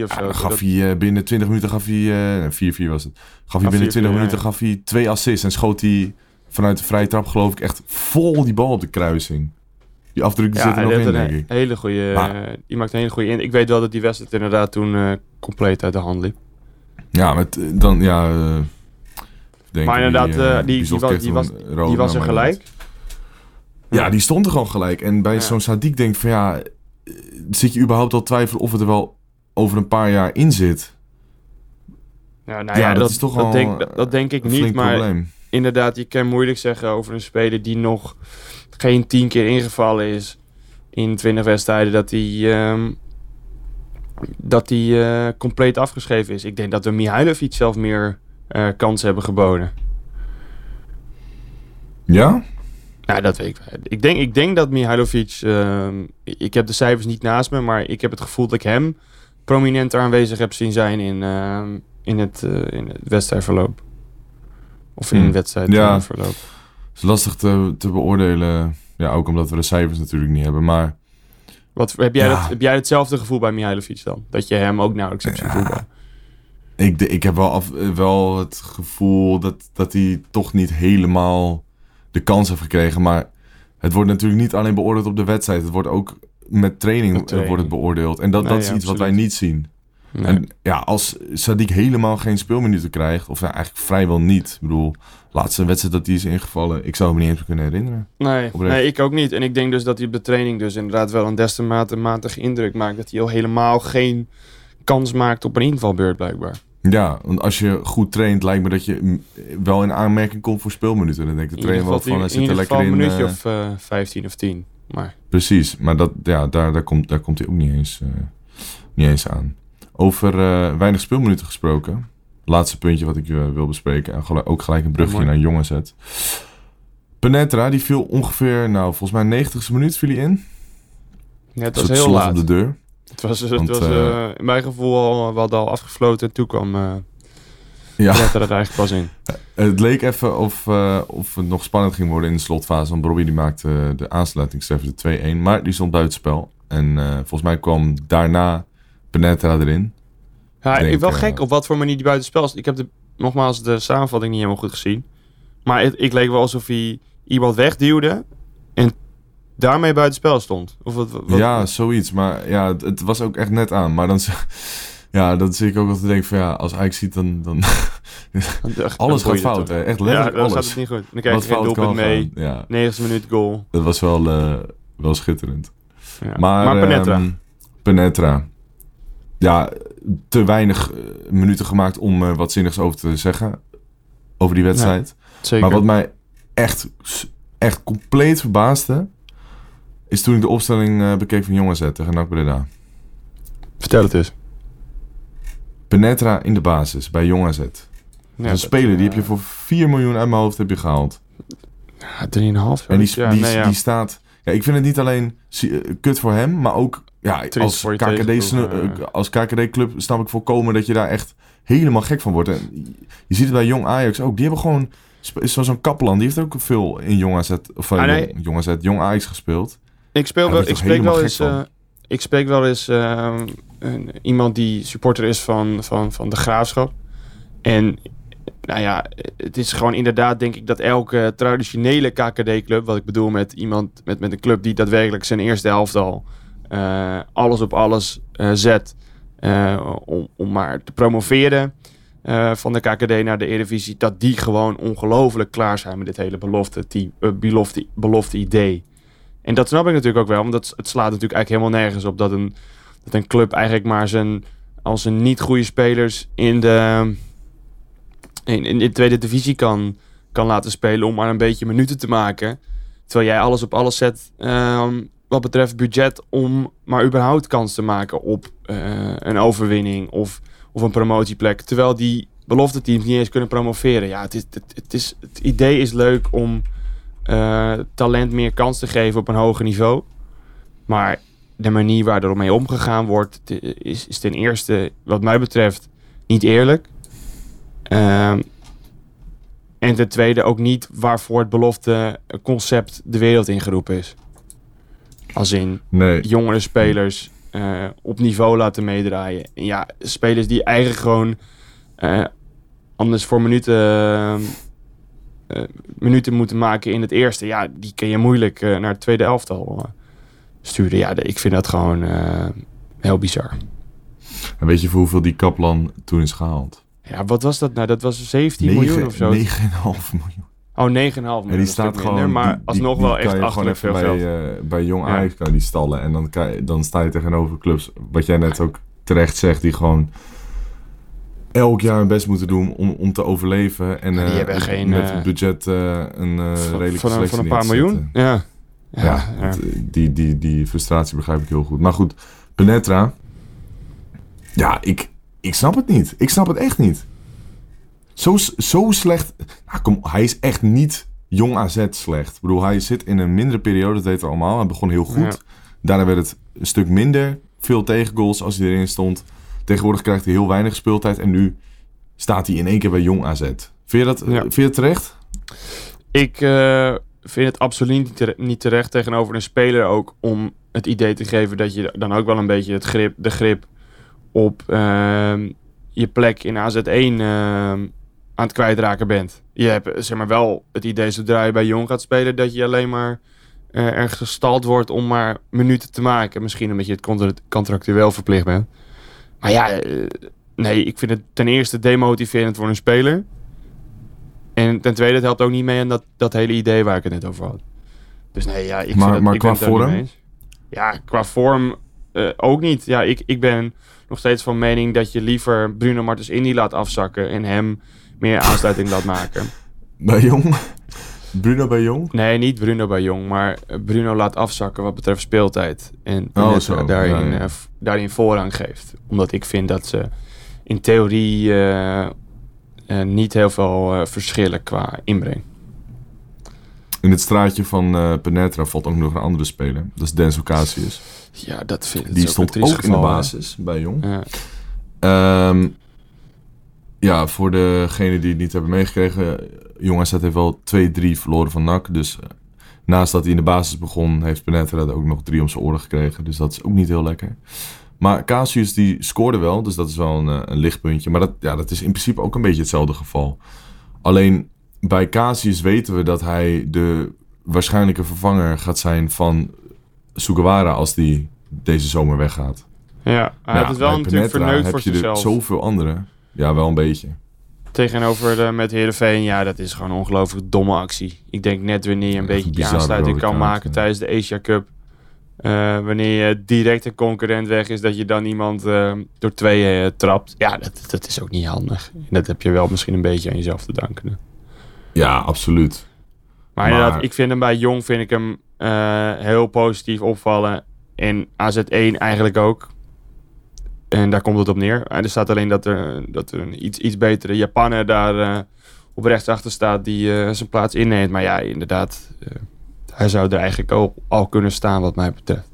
of zo. gaf Dat- hij eh, binnen 20 minuten gaf hij... eh 4-4 was het. Gaf hij Ah, binnen 4-4, 20 ja, minuten gaf hij twee assists. En schoot hij vanuit de vrije trap geloof ik echt vol die bal op de kruising. Die afdruk die ja, zit er nog in, denk ik. hele goede. Maar- die maakt een hele goede in. Ik weet wel dat die wedstrijd inderdaad toen eh, compleet uit de hand liep. Ja, met, eh, dan, ja... eh, denk Maar inderdaad, die- die was- die was- die was er gelijk. Ja, die stond er gewoon gelijk. En bij Ja. zo'n Sadiq denk ik van ja... Zit je überhaupt al twijfelen of het er wel over een paar jaar in zit? Ja, nou Ja, ja, dat dat, is toch dat, wel, denk, dat, dat denk ik niet. Maar probleem. inderdaad, je kan moeilijk zeggen over een speler die nog geen tien keer ingevallen is in 20 wedstrijden, dat hij ehm, dat hij eh, compleet afgeschreven is. Ik denk dat we Mihailovic zelf meer eh kans hebben geboden. Ja? Nou, dat weet ik. Ik denk, ik denk dat Mihailovic... ehm, ik heb de cijfers niet naast me, maar ik heb het gevoel dat ik hem prominenter aanwezig heb zien zijn in, ehm, in, het, eh, in het wedstrijdverloop. Of in Hmm. het Ja. Is lastig te, te beoordelen. Ja, ook omdat we de cijfers natuurlijk niet hebben. Maar Wat, heb, jij Ja. dat, heb jij hetzelfde gevoel bij Mihailovic dan? Dat je hem ook nauwelijks hebt zien Ja. voetballen? ik, ik heb wel, af, wel het gevoel dat, dat hij toch niet helemaal de kans heeft gekregen. Maar het wordt natuurlijk niet alleen beoordeeld op de wedstrijd. Het wordt ook met training, Met training. wordt het beoordeeld. En dat, Nee, dat is ja, iets wat wij niet zien. Nee. En ja, als Sadiq helemaal geen speelminuten krijgt, of ja, eigenlijk vrijwel niet. Ik bedoel, laatste wedstrijd dat hij is ingevallen, ik zou me niet eens kunnen herinneren. Nee, Oprecht. nee, ik ook niet. En ik denk dus dat hij op de training dus inderdaad wel een destemate matige indruk maakt. Dat hij al helemaal geen kans maakt op een invalbeurt blijkbaar. Ja, want als je goed traint, lijkt me dat je mm, wel in aanmerking komt voor speelminuten. Dan denk ik de trainer wel van, hij zit er lekker in. een minuutje eh, of eh 15 of 10. Maar Precies, maar dat, ja, daar, daar, komt, daar komt hij ook niet eens, eh, niet eens aan. Over eh, weinig speelminuten gesproken. Laatste puntje wat ik eh, wil bespreken. En ook gelijk een brugje naar jongen zet. Penetra, die viel ongeveer, nou volgens mij 90ste minuut viel hij in. ja, het was heel laat. op de deur. Het was, het Want, was eh, in mijn gevoel al, we hadden al afgefloten en toen kwam Ja, Let er het eigenlijk pas in. het leek even of, of het nog spannend ging worden in de slotfase. Want Robbie die maakte de aansluitingstreffer de 2-1. Maar die stond buitenspel. En volgens mij kwam daarna Penetra erin. Ja, denk, ik wel eh, gek op wat voor manier die buitenspel is. Ik heb de, nogmaals de samenvatting niet helemaal goed gezien. Maar het, ik leek wel alsof hij iemand wegduwde en daarmee buitenspel stond. Of wat, wat- Ja, zoiets. Maar ja, het, het was ook echt net aan. Maar dan, ja, dan zie ik ook altijd denken van ja, als Ajax ziet dan... dan alles gaat fout, hè. Echt Ja, letterlijk gaat alles. het niet goed. Dan krijg Wat je geen doelpunt mee. gaan. Ja, 90 minuut goal. dat was wel, eh, wel schitterend. Ja. Maar, Maar, Penetra. ehm, Penetra. Ja, te weinig eh, minuten gemaakt om er wat zinnigs over te zeggen. Over die wedstrijd. Zeker. Maar wat mij echt, echt compleet verbaasde... is toen ik de opstelling eh, bekeek van Jongen zet tegen NAC Breda. Vertel het eens. Penetra in de basis bij Jong AZ. Ja, een dat, speler die heb je eh, voor 4 miljoen uit mijn hoofd heb je gehaald. ja, 3,5. En die, ja, die, nee, die staat... Ja, ik vind het niet alleen eh, kut voor hem, maar ook ja, als, KKD, snu- eh. eh, als KKD-club snap ik volkomen dat je daar echt helemaal gek van wordt. En je ziet het bij Jong Ajax ook. Die hebben gewoon... zo'n Kaplan, die heeft ook veel in Jong AZ... Of eh, Ah, nee. Jong, Jong AZ, Jong Ajax gespeeld. Ik speel wel, ik spreek wel eens. eh, ik spreek wel eens een- iemand die supporter is van, van, van de graafschap. En nou ja, het is gewoon inderdaad, denk ik, dat elke traditionele KKD-club, wat ik bedoel met iemand met, met een club die daadwerkelijk zijn eerste elftal eh, alles op alles eh, zet eh, om, om maar te promoveren van de KKD naar de Eredivisie, dat die gewoon ongelooflijk klaar zijn met dit hele belofte, team, belofte, belofte idee. En dat snap ik natuurlijk ook wel, want dat, het slaat natuurlijk eigenlijk helemaal nergens op dat een, dat een club eigenlijk maar zijn, als een niet goede spelers in de, in, in de tweede divisie kan, kan laten spelen om maar een beetje minuten te maken. Terwijl jij alles op alles zet ehm, wat betreft budget om maar überhaupt kans te maken op eh, een overwinning of, of een promotieplek. Terwijl die belofte teams niet eens kunnen promoveren. Ja, het, is, het, is, het idee is leuk om eh, talent meer kans te geven op een hoger niveau. Maar de manier waar er mee omgegaan wordt, is, is ten eerste, wat mij betreft, niet eerlijk. Ehm, en ten tweede ook niet waarvoor het belofte concept de wereld ingeroepen is. Als in Nee, jongere spelers eh, op niveau laten meedraaien. En ja, spelers die eigenlijk gewoon eh, anders voor minuten, eh, minuten moeten maken in het eerste. Ja, die kun je moeilijk naar het tweede elftal sturen. Ja, ik vind dat gewoon heel bizar. en weet je voor hoeveel die Kaplan toen is gehaald? Ja, wat was dat nou? Dat was 17 miljoen of zo. 9,5 miljoen. Oh, 9,5 miljoen. En die staat gewoon... maar die- alsnog die wel echt je even veel bij, geld. eh, bij Jong Ja. Ajax kan je die stallen. En dan, kan je- dan sta je tegenover clubs, wat jij net ook terecht zegt, die gewoon elk jaar hun best moeten doen om, om te overleven. En die eh, hebben geen, met het budget eh, een eh van, redelijke van, een- selectie van een paar miljoen. Ja. Ja, Ja, ja. het, Die, die, die frustratie begrijp ik heel goed. Maar goed, Penetra. Ja, ik, ik snap het niet. Ik snap het echt niet. Zo, zo slecht. Nou, kom, hij is echt niet jong AZ slecht. Ik bedoel, hij zit in een mindere periode, dat weten we allemaal. Hij begon heel goed. Ja. Daarna werd het een stuk minder. Veel tegengoals als hij erin stond. Tegenwoordig krijgt hij heel weinig speeltijd. En nu staat hij in één keer bij jong AZ. Vind je dat, Ja. vind je terecht? Ik eh, vind het absoluut niet, tere- niet terecht tegenover een speler ook om het idee te geven dat je dan ook wel een beetje het grip, de grip op ehm, je plek in AZ1 ehm, aan het kwijtraken bent. Je hebt eh, zeg maar wel het idee zodra je bij Jong gaat spelen dat je alleen maar eh, ergens gestald wordt om maar minuten te maken. Misschien omdat je het contra- contractueel verplicht bent. Maar ja, eh, nee, ik vind het ten eerste demotiverend voor een speler. En ten tweede, het helpt ook niet mee aan dat, dat hele idee waar ik het net over had. Dus nee, ja, ik Maar- vind dat, maar ik qua vorm? Ja, qua vorm ook niet. Ja, ik, ik ben nog steeds van mening dat je liever Bruno Martens Indy laat afzakken en hem meer aansluiting laat maken. Bij Jong? Bruno bij Jong? Nee, niet Bruno bij Jong, maar Bruno laat afzakken wat betreft speeltijd. En Oh, zo. daarin, ja. eh, daarin voorrang geeft. Omdat ik vind dat ze in theorie eh, eh, niet heel veel verschillen qua inbreng. In het straatje van Penetra valt ook nog een andere speler. Dat is Denzel Casius. Ja, dat vind ik Die ook stond ook in de hè. basis bij Jong. Ja. Ehm, ja, voor degenen die het niet hebben meegekregen. Jong AZ heeft wel 2-3 verloren van NAC. Dus eh, naast dat hij in de basis begon, heeft Penetra ook nog drie om zijn oren gekregen. Dus dat is ook niet heel lekker. Maar Casius die scoorde wel, dus dat is wel een, eh, een lichtpuntje. Maar dat, ja, dat is in principe ook een beetje hetzelfde geval. Alleen bij Casius weten we dat hij de waarschijnlijke vervanger gaat zijn van Sugawara als die deze zomer weggaat. Ja, hij het wel bij natuurlijk verneukt heb voor je er zichzelf. zoveel anderen. Ja, wel een beetje. Tegenover de, met Heerenveen, ja, dat is gewoon een ongelooflijk domme actie. Ik denk net wanneer je een beetje die aansluiting kan kaart, maken ja. tijdens de Asia Cup. eh, wanneer je direct een concurrent weg is, dat je dan iemand eh, door twee eh, trapt. Ja, dat, dat is ook niet handig. Dat heb je wel misschien een beetje aan jezelf te danken. Ja, absoluut. Maar, Maar- inderdaad, ik vind hem bij Jong vind ik hem heel positief opvallen. En AZ1 eigenlijk ook. En daar komt het op neer. En er staat alleen dat er, dat er een iets, iets betere Japaner daar eh, op rechtsachter staat die eh, zijn plaats inneemt. Maar ja, inderdaad, eh, hij zou er eigenlijk al, al kunnen staan wat mij betreft.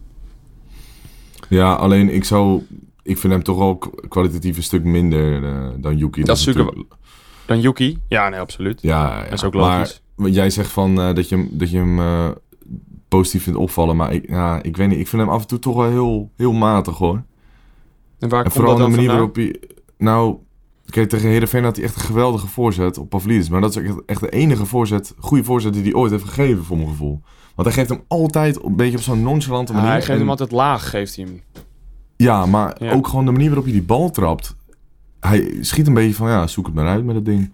Ja, alleen ik zou... Ik vind hem toch wel k- kwalitatief een stuk minder dan Yuki. Dat is natuurlijk- Dan Yuki? Ja, nee, absoluut. Ja, ja, Dat is ook logisch. Maar jij zegt van dat je hem, dat je hem positief vindt opvallen. Maar ik, ja, ik weet niet. Ik vind hem af en toe toch wel heel, heel matig hoor. En waar En komt vooral dat de manier vandaan? waarop hij... Nou, kijk, tegen Heerenveen had hij echt een geweldige voorzet op Pavlidis. Maar dat is echt, echt de enige voorzet, goede voorzet die hij ooit heeft gegeven, voor mijn gevoel. Want hij geeft hem altijd een beetje op zo'n nonchalante Ja, manier. hij geeft En- hem altijd laag, geeft hij hem. Ja, maar Ja. ook gewoon de manier waarop hij die bal trapt. Hij schiet een beetje van, ja, zoek het maar uit met dat ding.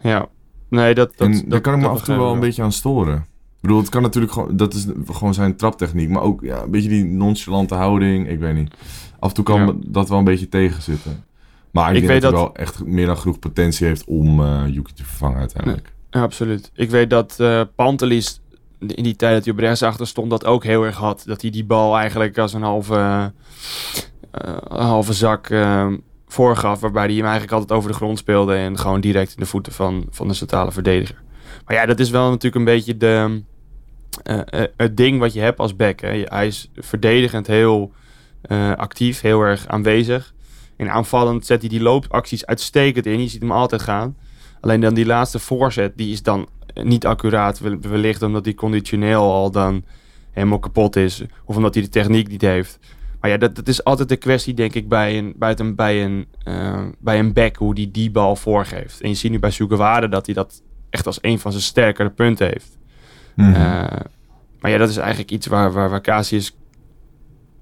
Ja. Nee, dat, dat, en dat, daar kan ik me af en toe wel een beetje aan storen. Ik bedoel, het kan natuurlijk gewoon, dat is gewoon zijn traptechniek. Maar ook ja, een beetje die nonchalante houding, ik weet niet. Af en toe kan Ja. dat wel een beetje tegenzitten. Maar ik, Ik denk weet dat hij wel echt meer dan genoeg potentie heeft om eh Yuki te vervangen uiteindelijk. Absoluut. Ik weet dat eh Pantelis in die tijd dat hij op rechtsachter stond, dat ook heel erg had. Dat hij die bal eigenlijk als een halve, eh, een halve zak eh, voorgaf. Waarbij hij hem eigenlijk altijd over de grond speelde. En gewoon direct in de voeten van, van de centrale verdediger. Maar ja, dat is wel natuurlijk een beetje de, het ding wat je hebt als back. Hè. Hij is verdedigend heel eh, actief, heel erg aanwezig. En aanvallend zet hij die loopacties uitstekend in. Je ziet hem altijd gaan. Alleen dan die laatste voorzet, die is dan niet accuraat. wel- Wellicht omdat die conditioneel al dan helemaal kapot is. Of omdat hij de techniek niet heeft. Maar ja, dat, dat is altijd de kwestie, denk ik, bij een, bij een, bij een, eh, bij een back. Hoe die die bal voorgeeft. En je ziet nu bij Sugawara dat hij dat echt als een van zijn sterkere punten heeft. Mhm. Eh, maar ja, dat is eigenlijk iets waar, waar, waar Casius,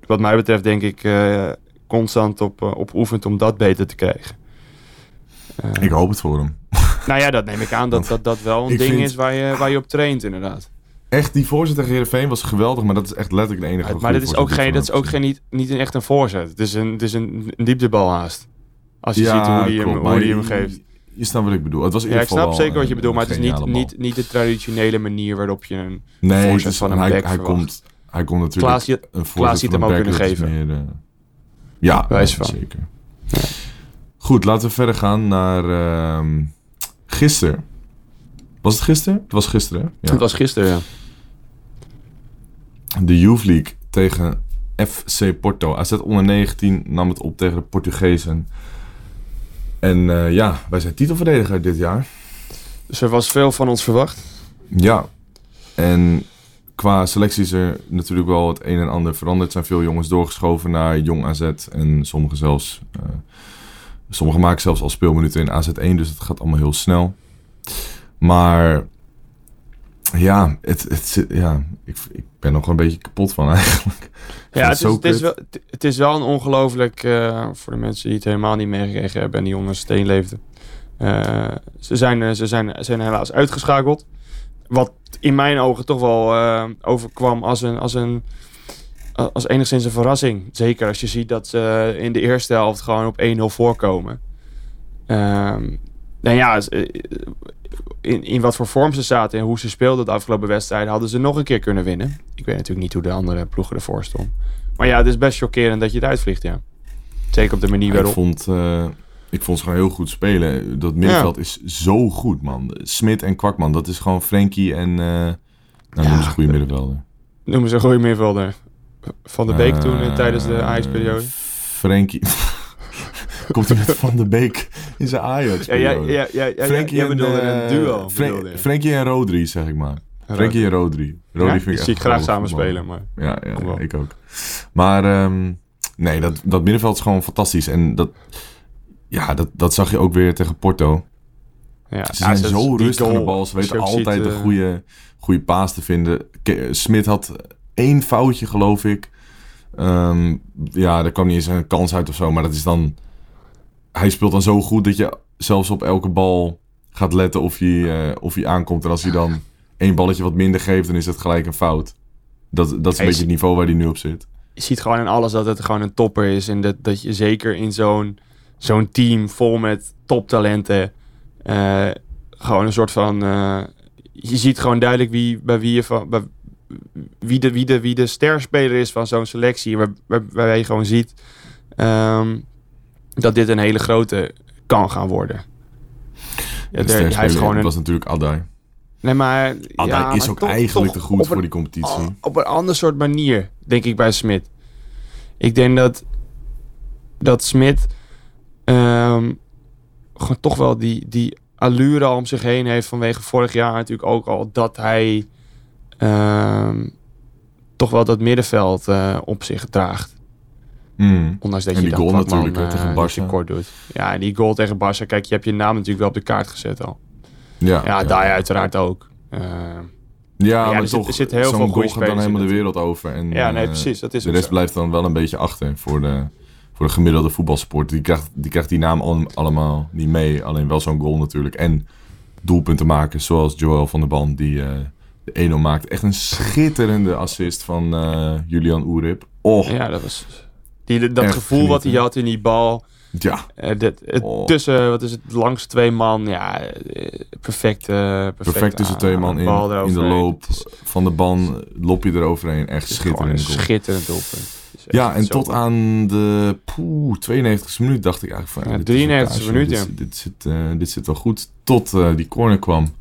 wat mij betreft, denk ik, eh, constant op, eh, op oefent om dat beter te krijgen. Eh, ik hoop het voor hem. nou ja, dat neem ik aan dat dat, dat wel een ding vind- is waar je, waar je op traint, inderdaad. Echt, die voorzet tegen Heerenveen was geweldig, maar dat is echt letterlijk de enige maar dat is ook geen, dat is ook hem geen, niet, niet een, echt een voorzet. Het is een, het is een, een dieptebal haast. Als je Ja, ziet hoe die hem, hoe die hem geeft. Je snapt wat ik bedoel. Het was in Ja, ik snap zeker wat je bedoelt, maar het is niet, niet, niet de traditionele manier waarop je een Nee, voorzet van een hij, hij, verwacht. komt, hij komt natuurlijk Klaas, je- een Klaas ziet hem ook kunnen geven. meer, eh, ja, Wijs van. zeker. Goed, laten we verder gaan naar ehm gisteren. Was het gisteren? Het was gisteren, hè? Ja. Het was gisteren, ja. De Youth League tegen FC Porto. AZ onder 19 nam het op tegen de Portugezen. En eh, ja, wij zijn titelverdediger dit jaar. Dus er was veel van ons verwacht. Ja. En qua selectie is er natuurlijk wel het een en ander veranderd. Er zijn veel jongens doorgeschoven naar Jong AZ. En sommigen zelfs... eh sommigen maken zelfs al speelminuten in AZ1. Dus het gaat allemaal heel snel. Maar... Ja, het, het, ja ik, ik ben nog een beetje kapot van eigenlijk. Ja, het is, het, is wel, het- is wel een ongelooflijk, eh, voor de mensen die het helemaal niet meegekregen hebben en die onder steen leefden. Eh, ze zijn, ze zijn, zijn helaas uitgeschakeld. Wat in mijn ogen toch wel eh, overkwam als een, als een als enigszins een verrassing. Zeker als je ziet dat ze in de eerste helft gewoon op 1-0 voorkomen. Ehm nou ja, eh, in, in wat voor vorm ze zaten en hoe ze speelden de afgelopen wedstrijd, hadden ze nog een keer kunnen winnen. Ik weet natuurlijk niet hoe de andere ploegen ervoor stonden. Maar ja, het is best chockerend dat je het uitvliegt, ja. Zeker op de manier waarop. Ik vond, uh, ik vond ze gewoon heel goed spelen. Dat middenveld is zo goed, man. Smit en Kwakman, dat is gewoon Frenkie en... Uh, nou, noemen ze een goede middenvelder. Noemen ze een goede middenvelder. Van de Beek toen, tijdens de Ajax-periode. Frenkie... Komt hij met Van de Beek in zijn Ajax. Ja, ja, ja, ja, ja, en, een duo. Frank, Frankie en Rodri, zeg ik maar. Frankie en Rodri. Rodri ja, vind ik zie ik graag samen spelen, maar... Ja, ja ik ook. Maar um, nee, dat, dat middenveld is gewoon fantastisch. En dat, ja, dat, dat zag je ook weer tegen Porto. Ja, ze zijn zo rustig aan de bal. Ze weten altijd ziet, de goede, goede paas te vinden. Smit had één foutje, geloof ik. Um, ja, daar kwam niet eens een kans uit of zo. Maar dat is dan hij speelt dan zo goed dat je zelfs op elke bal gaat letten of hij, uh, of hij aankomt. En als hij dan één balletje wat minder geeft, dan is het gelijk een fout. Dat, dat is een beetje het niveau waar hij nu op zit. Je ziet gewoon in alles dat het gewoon een topper is. En dat, dat je zeker in zo'n zo'n team vol met toptalenten... Uh, gewoon een soort van... Uh, je ziet gewoon duidelijk wie, bij wie je van... Bij, wie de, wie, de, wie de sterspeler is van zo'n selectie. Waar, waar, waar je gewoon ziet... Um, dat dit een hele grote kan gaan worden. Ja, de hij heeft gewoon een... was natuurlijk Adai. Nee, maar... Adai ja, is ook eigenlijk te goed voor die competitie. Op een ander soort manier, denk ik, bij Smit. Ik denk dat, dat Smit um, gewoon toch wel die, die allure om zich heen heeft vanwege vorig jaar natuurlijk ook al dat hij um, toch wel dat middenveld uh, op zich draagt. Mm. Ondanks dat en je die goal natuurlijk tegen Barça. kort doet. Ja, en die goal tegen Barça. Kijk, je hebt je naam natuurlijk wel op de kaart gezet al. Ja, ja, daar uiteraard ook. Uh, ja, maar er toch, zit, zit heel veel goede gaat dan helemaal de wereld over. En, ja, nee, precies. Dat is de rest blijft dan wel een beetje achter voor de, voor de gemiddelde voetbalsport. Die krijgt, die krijgt die naam allemaal niet mee. Alleen wel zo'n goal natuurlijk. En doelpunten maken, zoals Joel van der Ban, die uh, de 1-0 maakt. Echt een schitterende assist van uh, Julian Oerip. Oh. Ja, dat was die, dat gevoel wat hij had in die bal. Ja. Uh, dit, het, oh. Tussen, wat is het, langs twee man. Ja, perfect. Uh, perfect, perfect tussen twee man in, in de loop van de ban. Lop je eroverheen. Echt schitterend. Schitterend doelpunt. Ja, en tot aan de poeh, 92e minuut dacht ik eigenlijk van... Ja, 93 minuut, ja. Dit, dit, zit, uh, dit zit wel goed. Tot uh, die corner kwam.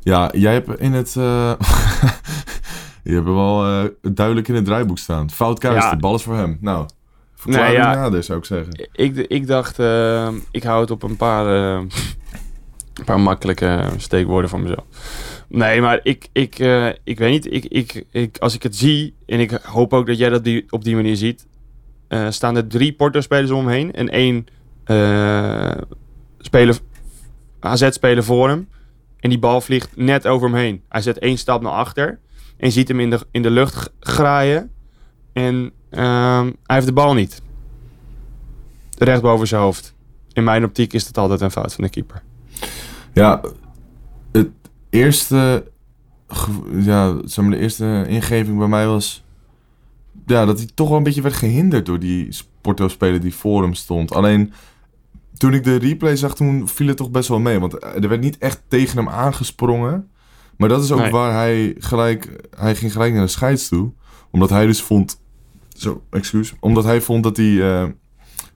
Ja, jij hebt in het... Uh, je hebt wel duidelijk in het draaiboek staan. Fout ja. de bal is voor hem. Nou, Verklaar nee, ja, nader, zou ik zeggen. Ik, ik dacht, ik hou het op een paar, een paar makkelijke steekwoorden van mezelf. Nee, maar ik, ik, uh, ik weet niet. Ik, ik, ik, als ik het zie, en ik hoop ook dat jij dat die, op die manier ziet, staan er drie Porto-spelers omheen en één speler, AZ-speler voor hem. En die bal vliegt net over hem heen. Hij zet één stap naar achter en ziet hem in de, in de lucht graaien. En Ehm, hij heeft de bal niet. Recht boven zijn hoofd. In mijn optiek is dat altijd een fout van de keeper. Ja, eerste, ja, zeg maar de eerste ingeving bij mij was ja, dat hij toch wel een beetje werd gehinderd door die Porto-speler die voor hem stond. Alleen toen ik de replay zag, toen viel het toch best wel mee. Want er werd niet echt tegen hem aangesprongen. Maar dat is ook waar hij gelijk... Hij ging gelijk naar de scheids toe. Omdat hij dus vond zo, excuus. Omdat hij vond dat hij, uh,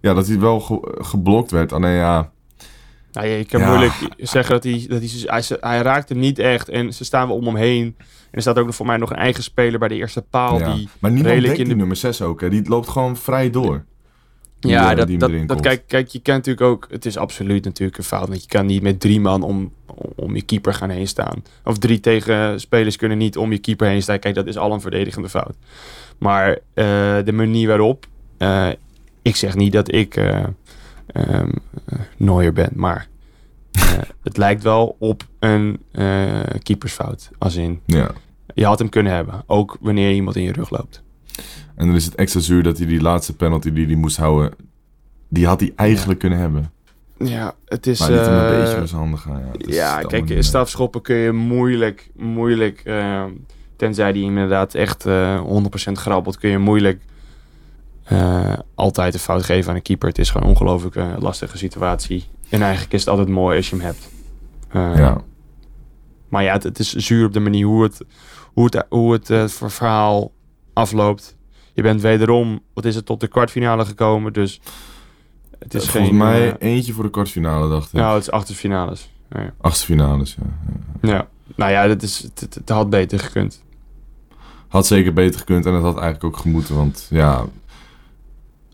ja, dat hij wel ge geblokt werd. Alleen ja... Nou, je kan moeilijk zeggen dat hij, dat hij, hij, hij raakte niet echt. En ze staan wel om hem heen. En er staat ook voor mij nog een eigen speler bij de eerste paal. Ja. Die maar niemand redelijk in de nummer 6 ook. Hè? Die loopt gewoon vrij door. Ja, dat, dat, dat kijk, kijk, je kan natuurlijk ook... Het is absoluut natuurlijk een fout. Want je kan niet met drie man om, om je keeper gaan heen staan. Of drie tegen spelers kunnen niet om je keeper heen staan. Kijk, dat is al een verdedigende fout. Maar uh, de manier waarop... Uh, ik zeg niet dat ik uh, um, nooier ben, maar... het lijkt wel op een keepersfout. Als in, ja. je had hem kunnen hebben. Ook wanneer iemand in je rug loopt. En dan is het extra zuur dat hij die laatste penalty die hij moest houden... Die had hij eigenlijk kunnen hebben. Ja, het is... Maar niet uh, een beetje handig. Ja, ja kijk, strafschoppen kun je moeilijk, moeilijk uh, Tenzij die inderdaad echt eh 100% grabbelt, kun je moeilijk eh, altijd een fout geven aan een keeper. Het is gewoon een ongelooflijk eh, lastige situatie. En eigenlijk is het altijd mooi als je hem hebt. Eh, ja. Maar ja, het, het is zuur op de manier hoe het, hoe het, hoe het ver- verhaal afloopt. Je bent wederom, wat is het, tot de kwartfinale gekomen. Dus het is Volgens geen... mij eh, eentje voor de kwartfinale, dacht ik. nou, het is achter de finales. Ja. Achtste finales, ja. ja. ja. Nou ja, dat is, het, het, het had beter gekund. Had zeker beter gekund en het had eigenlijk ook gemoeten. Want ja,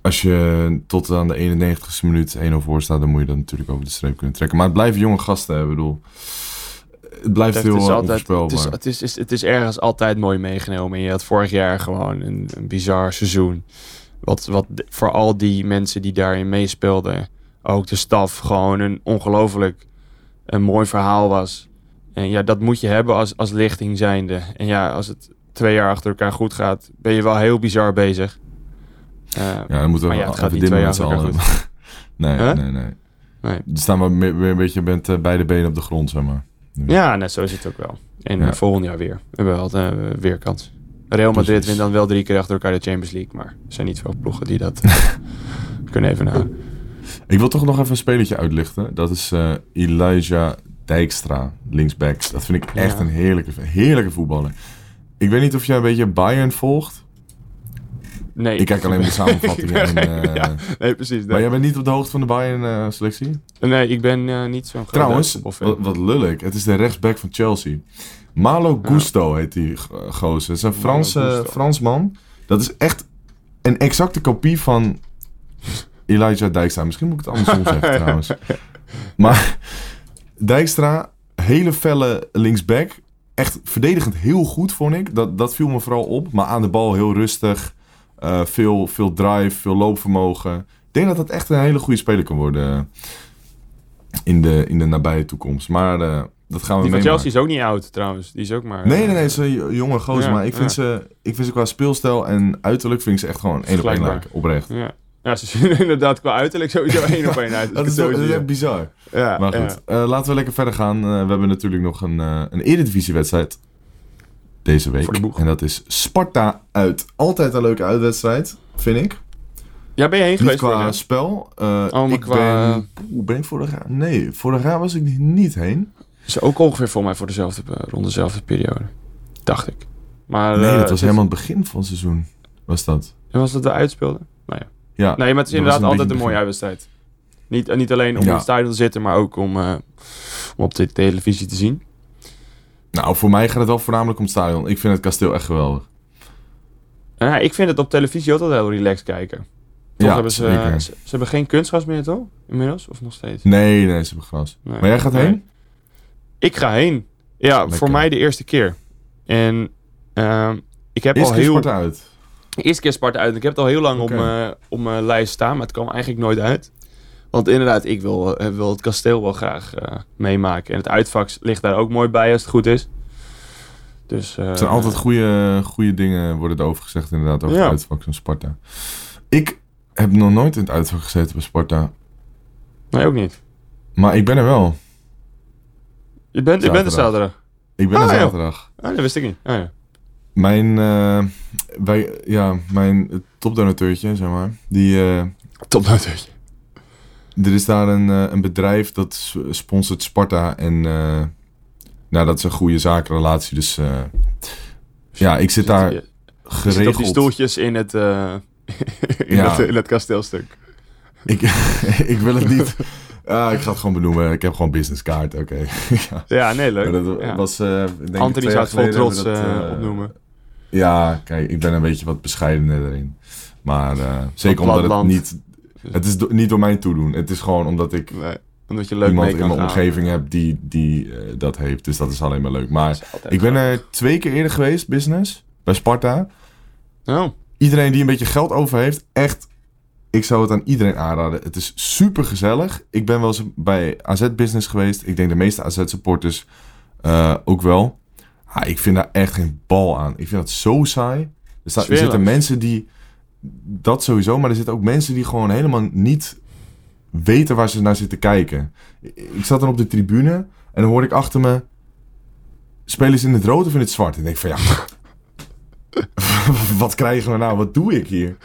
als je tot aan de 91ste minuut 1-0 voor staat, dan moet je dat natuurlijk over de streep kunnen trekken. Maar het blijven jonge gasten, hè, ik bedoel. Het blijft heel is, eh, altijd, het, onvoorspelbaar. is, het, is, is- het is ergens altijd mooi meegenomen. En je had vorig jaar gewoon een, een bizar seizoen. Wat, wat voor al die mensen die daarin meespeelden, ook de staf, gewoon een ongelooflijk een mooi verhaal was. En ja, dat moet je hebben als, als lichting zijnde. En ja, als het twee jaar achter elkaar goed gaat, ben je wel heel bizar bezig. Eh, Ja, dan moeten we Maar ja, het even dimmen met z'n jaar allen. nee, Huh? nee, nee. nee. Er staan we weer een beetje met eh, beide benen op de grond, zeg maar. Ja, net zo is het ook wel. En Ja. volgend jaar weer. We hebben wel uh, weer kans. Real Madrid Precies. wint dan wel drie keer achter elkaar de Champions League. Maar er zijn niet veel ploegen die dat kunnen even. Ik wil toch nog even een spelletje uitlichten. Dat is eh, Elijah Dijkstra, linksback. Dat vind ik echt Ja. een heerlijke, heerlijke voetballer. Ik weet niet of jij een beetje Bayern volgt. Nee. Ik kijk alleen maar de samenvattingen. en, eh, Ja, nee, precies. Maar jij bent niet op de hoogte van de Bayern-selectie? nee ik ben eh, niet zo'n groot Trouwens, wat, wat lullig. Het is de rechtsback van Chelsea. Malo Gusto heet die go- gozer. Het is een Franse. Fransman. Dat is echt een exacte kopie van Elijah Dijkstra. Misschien moet ik het andersom zeggen trouwens. Maar Dijkstra, hele felle linksback. Echt verdedigend heel goed, vond ik. Dat, dat viel me vooral op. Maar aan de bal heel rustig. Eh, veel, veel drive, veel loopvermogen. Ik denk dat dat echt een hele goede speler kan worden eh, in de, in de nabije toekomst. Maar eh, dat gaan we Die van. Chelsea is ook niet oud trouwens. Die is ook maar... Nee, nee, nee, ze is een jonge gozer. Ja, maar ik vind, ja. ze, ik vind ze qua speelstijl en uiterlijk vind ik ze echt gewoon één op één lijken. Oprecht. Ja. ja, ze zien er inderdaad qua uiterlijk sowieso één op één uit. Dat is, Zo dat is echt bizar. Ja, Maar ja. goed, laten we lekker verder gaan. We hebben natuurlijk nog een, eh een eredivisiewedstrijd deze week. Voor de boeg. En dat is Sparta uit. Altijd een leuke uitwedstrijd, vind ik. Ja, ben je heen Niet geweest? qua vorig spel. Eh, maar ik qua- ben... Oeh, ben ik vorig jaar? Nee, vorig jaar was ik niet heen. Is ook ongeveer voor mij voor dezelfde, eh, rond dezelfde periode. Dacht ik. Maar, Nee, eh, dat was het- helemaal het begin van het seizoen. Was dat? Was dat de uitspeelde? Nou ja. Ja. Nee, maar het is inderdaad was altijd een mooie uitwedstrijd. Niet, en niet alleen om Ja. in het stadion te zitten, maar ook om, eh, om op de televisie te zien. Nou, voor mij gaat het wel voornamelijk om het stadion. Ik vind het kasteel echt geweldig. Ja, ik vind het op televisie altijd heel relaxed kijken. Toch Ja, hebben ze, zeker. ze, ze hebben geen kunstgras meer, toch? Inmiddels? Of nog steeds? Nee, nee, ze hebben gras. Nee. Maar jij gaat Nee. heen? Ik ga heen. Ja, Lekker. voor mij de eerste keer. En ehm, ik heb al heel... Sparta uit. Eerste keer Sparta uit. Ik heb het al heel lang op, mijn- op mijn lijst staan, maar het kwam eigenlijk nooit uit. Want inderdaad, ik wil, eh, wil het kasteel wel graag eh, meemaken. En het uitvak ligt daar ook mooi bij als het goed is. Dus, eh, Het zijn altijd goede, goede dingen worden erover gezegd inderdaad over Ja. het uitvak van Sparta. Ik heb nog nooit in het uitvak gezeten bij Sparta. Nee, ook niet. Maar ik ben er wel. Je bent, je bent er Zaterdag. Ik ben Ah, er ja. zaterdag. Ah, dat wist ik niet. Ah, ja. Mijn, wij, ja, mijn topdonateurtje, zeg maar. Die, Top natuurlijk. Er is daar een, eh, een bedrijf dat sponsort Sparta. En eh, nou, dat is een goede zakenrelatie. Dus eh, ja, ik zit daar Je zit op die geregeld. stoeltjes in het, eh, in, Ja. het, in het kasteelstuk. Ik, ik wil het niet. Ah, ik ga het gewoon benoemen. Ik heb gewoon businesskaart, oké. ja. Ja, nee, leuk. Maar dat Ja. was, denk Anthony zou het vol trots dat, opnoemen. Ja, kijk, ik ben een beetje wat bescheidener erin. Maar zeker omdat het niet... Het is do- niet door mij toedoen. Het is gewoon omdat ik Nee, omdat je leuk iemand in mijn gaan. omgeving heb die, die eh, dat heeft. Dus dat is alleen maar leuk. Maar ik ben er twee keer eerder geweest, business, bij Sparta. Oh, Iedereen die een beetje geld over heeft, echt... Ik zou het aan iedereen aanraden. Het is super gezellig. Ik ben wel eens bij AZ Business geweest. Ik denk de meeste AZ supporters eh, ook wel. Ah, ik vind daar echt geen bal aan. Ik vind dat zo saai. Er, er zitten mensen die... Dat sowieso, maar er zitten ook mensen die gewoon helemaal niet weten waar ze naar zitten kijken. Ik zat dan op de tribune en dan hoorde ik achter me... Spelen ze in het rood of in het zwart? En ik denk van ja, wat krijgen we nou? Wat doe ik hier?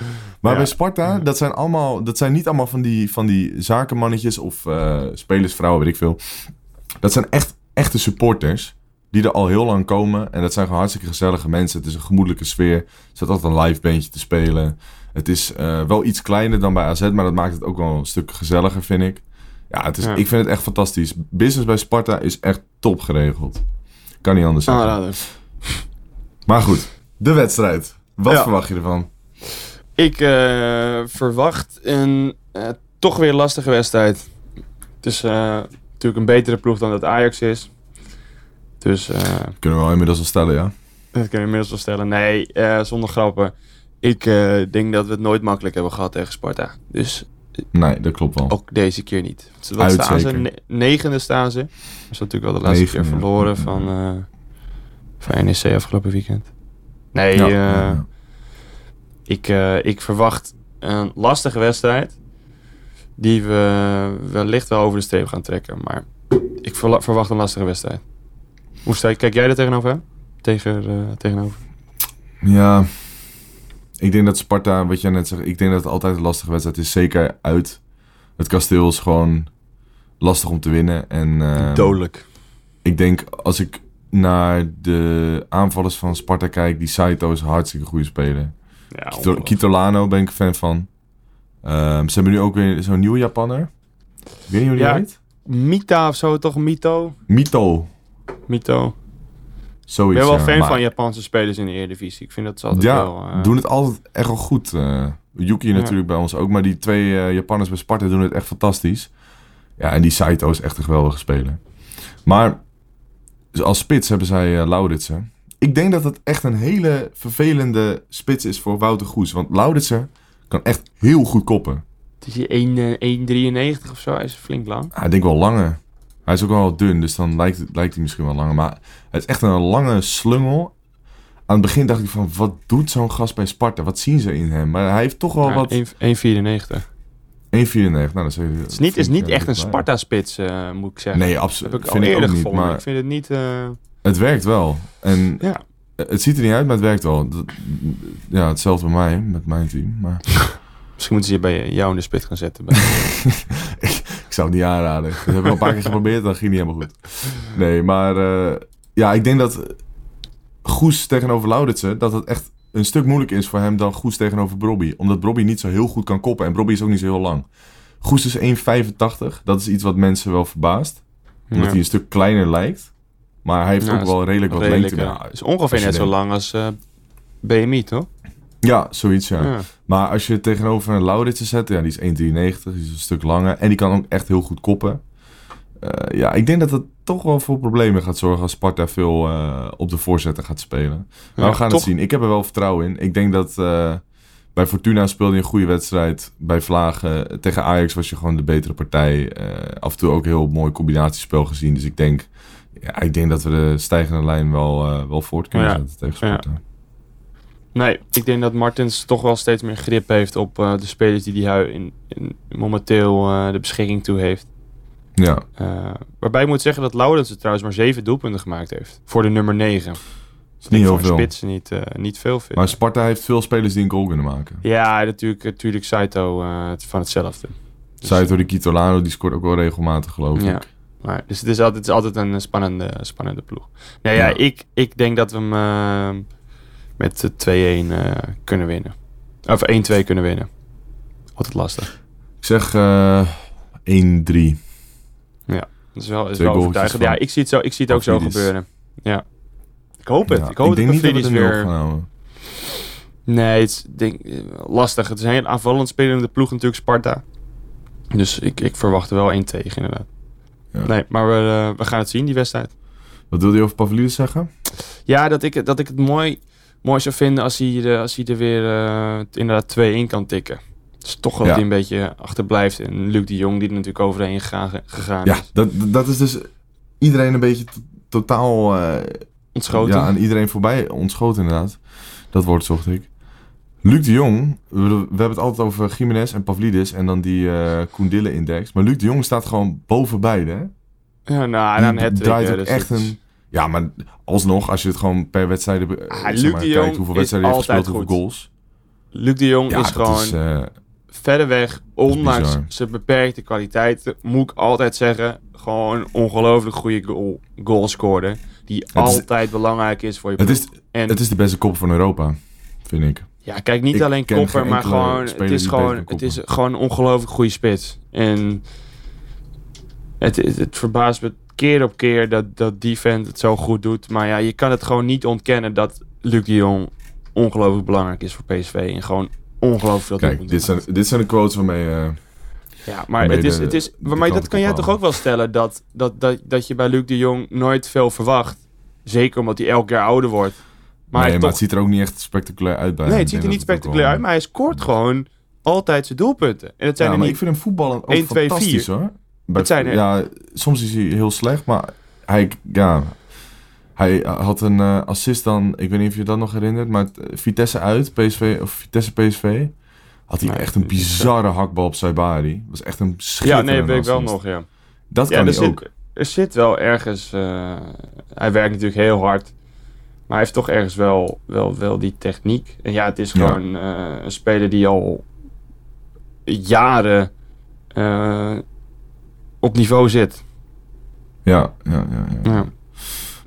Maar Ja. bij Sparta, dat zijn, allemaal, dat zijn niet allemaal van die, van die zakenmannetjes of eh spelersvrouwen, weet ik veel. Dat zijn echt echte supporters die er al heel lang komen. En dat zijn gewoon hartstikke gezellige mensen. Het is een gemoedelijke sfeer. Er zit altijd een live bandje te spelen. Het is eh, wel iets kleiner dan bij AZ, maar dat maakt het ook wel een stuk gezelliger, vind ik. Ja, het is, Ja. ik vind het echt fantastisch. Business bij Sparta is echt top geregeld. Kan niet anders zeggen. Maar goed, de wedstrijd. Wat Ja. verwacht je ervan? Ik eh, verwacht een eh, toch weer lastige wedstrijd. Het is natuurlijk een betere ploeg dan dat Ajax is. Dus eh, Kunnen we wel inmiddels wel stellen, ja. dat kun je inmiddels wel stellen. Nee, eh, zonder grappen. Ik eh, denk dat we het nooit makkelijk hebben gehad tegen Sparta. Dus Nee, dat klopt wel. ook deze keer niet. Wat Uit staan ze? Ne- negende staan ze. Dat is natuurlijk wel de laatste keer ja. verloren van, van NEC afgelopen weekend. Nee, Ja, ja, ja. Ik, ik verwacht een lastige wedstrijd. Die we wellicht wel over de streep gaan trekken. Maar ik verwacht een lastige wedstrijd. Hoe sta je, kijk jij er tegenover? hè? Tegen, eh, tegenover? Ja, ik denk dat Sparta, wat jij net zegt, ik denk dat het altijd een lastige wedstrijd is. Zeker uit. Het kasteel is gewoon lastig om te winnen. En eh, Dodelijk. ik denk als ik naar de aanvallers van Sparta kijk, die Saito is een hartstikke goede speler. Ja, Kito-. Kitolano ben ik een fan van. Ehm, ze hebben nu ook weer zo'n nieuwe Japanner. Weet niet hoe die Ja. heet. Mita of zo, toch? Mito? Mito. Mito. Zoiets, Ik ben wel ja. fan Maar- van Japanse spelers in de Eredivisie. Ik vind dat ze altijd Ja, wel... eh, doen het altijd echt wel goed. eh Yuki Ja. natuurlijk bij ons ook. Maar die twee eh, Japanners bij Sparta doen het echt fantastisch. Ja, en die Saito is echt een geweldige speler. Maar dus als spits hebben zij uh, Lauritsen. Ik denk dat het echt een hele vervelende spits is voor Wouter Goes. Want Lauritsen kan echt heel goed koppen. Het is hier 1, eh, 1,93 of zo. Hij is flink lang. Ah, ik denk wel langer. Hij is ook wel dun, dus dan lijkt, het- lijkt hij misschien wel langer. Maar het is echt een lange slungel. Aan het begin dacht ik van, wat doet zo'n gast bij Sparta? Wat zien ze in hem? Maar hij heeft toch wel Ja, wat... 1 1,94. 1,94. Nou, dat is, Het is niet, is niet echt een Sparta-spits, eh, moet ik zeggen. Nee, Dat absoluut. heb ik al Vind ik eerder ook niet. gevonden. Maar Ik vind het niet... eh, het werkt wel. En Ja. het ziet er niet uit, maar het werkt wel. Dat- ja, hetzelfde bij mij, met mijn team. Maar Misschien moeten ze je bij jou in de spits gaan zetten. zou het niet aanraden. Dat hebben we al een paar keer geprobeerd, dat ging niet helemaal goed. Nee, maar eh, ja, ik denk dat Goes tegenover Lauritsen, dat het echt een stuk moeilijker is voor hem dan Goes tegenover Brobby. Omdat Brobby niet zo heel goed kan koppen en Brobby is ook niet zo heel lang. Goes is 1,85. Dat is iets wat mensen wel verbaast. Omdat Ja. hij een stuk kleiner lijkt. Maar hij heeft Ja, ook wel redelijk wat Redelijk, lengte. ja. is ongeveer net zo lang als eh, BMI, toch? Ja, zoiets ja. Ja. Maar als je het tegenover een Lauritsen zet, ja, die is 1,93, die is een stuk langer. En die kan ook echt heel goed koppen. Eh, ja, ik denk dat het toch wel voor problemen gaat zorgen als Sparta veel eh, op de voorzetten gaat spelen. Maar Ja, we gaan toch- het zien. Ik heb er wel vertrouwen in. Ik denk dat eh, bij Fortuna speelde je een goede wedstrijd. Bij Vlagen tegen Ajax was je gewoon de betere partij. Af en toe ook heel mooi combinatiespel gezien. Dus ik denk, ja, ik denk dat we de stijgende lijn wel, wel voort kunnen Ja. zetten tegen Ja. Sparta. Nee, ik denk dat Martens toch wel steeds meer grip heeft op eh, de spelers die hij in, in, momenteel eh, de beschikking toe heeft. Ja. Eh, waarbij ik moet zeggen dat Laurens er trouwens maar zeven doelpunten gemaakt heeft. Voor de nummer 9. Dat is niet heel veel. spits niet, niet veel. Maar Sparta heeft veel spelers die een goal kunnen maken. Ja, natuurlijk, natuurlijk Saito van hetzelfde. Dus- Saito de Kitolano, die scoort ook wel regelmatig, geloof Ja. ik. Maar, dus het is altijd, het is altijd een spannende, spannende ploeg. Nee, ja, Ja. Ik, ik denk dat we hem met eh, 2-1 eh, kunnen winnen. Of 1-2 kunnen winnen. Altijd lastig. Ik zeg eh 1-3. Dat is wel, is Twee wel overtuigend. Ja, ik zie het, zo, ik zie het ook zo gebeuren. Ja. Ik hoop het. Ja, ik hoop denk dat niet dat we weer... gaan. Nee, het is denk, eh, lastig. Het is een heel aanvallend spelende ploeg natuurlijk, Sparta. Dus ik, ik verwacht er wel 1 tegen, inderdaad. Ja. Nee, maar we, we gaan het zien, die wedstrijd. Wat wilde je over Pavlidis zeggen? Ja, dat ik, het- dat ik het mooi, mooi zou vinden als hij, er- als hij er weer eh, inderdaad 2 in kan tikken. Dus toch dat Ja. hij een beetje achterblijft. En Luc de Jong, die er natuurlijk overheen gegaan, gegaan Ja, is. dat, dat is dus iedereen een beetje totaal eh, Ontschoten. ja, aan iedereen voorbij ontschoten inderdaad. Dat woord zocht ik. Luc de Jong, we, we hebben het altijd over Jiménez en Pavlidis en dan die eh Koendille-index. Maar Luc de Jong staat gewoon boven beide. hè? Ja, nou, en dan het draait ook echt een... Ja, maar alsnog, als je het gewoon per wedstrijd Ah, zeg maar, kijkt hoeveel wedstrijden heeft gespeeld, hoeveel goals. Luc de Jong Ja, is gewoon is, eh, verreweg, ondanks bizar. zijn beperkte kwaliteiten, moet ik altijd zeggen, gewoon een ongelooflijk goede goal, goalscorer. Die altijd belangrijk is voor je het, is, En het is de beste kop van Europa, vind ik. ja, kijk, niet ik alleen kopper, maar gewoon, het is gewoon, het is gewoon een ongelooflijk goede spits. En het, het, het verbaast me keer op keer dat, dat die vent het zo goed doet. Maar ja, je kan het gewoon niet ontkennen dat Luc de Jong ongelooflijk belangrijk is voor PSV. En gewoon ongelooflijk veel Kijk, dit zijn, dit zijn de quotes waarmee... eh, Ja, maar waarmee het is, de- het is, maar kant dat kan jij toch ook wel stellen dat, dat, dat, dat je bij Luc de Jong nooit veel verwacht. Zeker omdat hij elk jaar ouder wordt. Maar, nee, maar het ziet er ook niet echt spectaculair uit bij nee, het ziet er niet spectaculair wel- uit, maar hij scoort gewoon altijd zijn doelpunten. En het zijn Ja, er maar niet... ik vind hem voetballen ook 1, 2, fantastisch 4. hoor. Bij, Het zijn er- Ja, soms is hij heel slecht, maar hij, ja, hij had een eh, assist dan, ik weet niet of je dat nog herinnert, maar het, eh, Vitesse uit, PSV, of Vitesse PSV, had hij Nee, echt een is, bizarre hakbal op Saibari. Dat was echt een Ja, schitterende nee, weet ik wel nog, ja. Dat Ja, kan er hij ook. zit, er zit wel ergens... eh, hij werkt natuurlijk heel hard. Maar hij heeft toch ergens wel, wel, wel die techniek. En ja, het is Ja. gewoon eh, een speler die al jaren eh, op niveau zit. Ja, ja, ja, ja. Ja,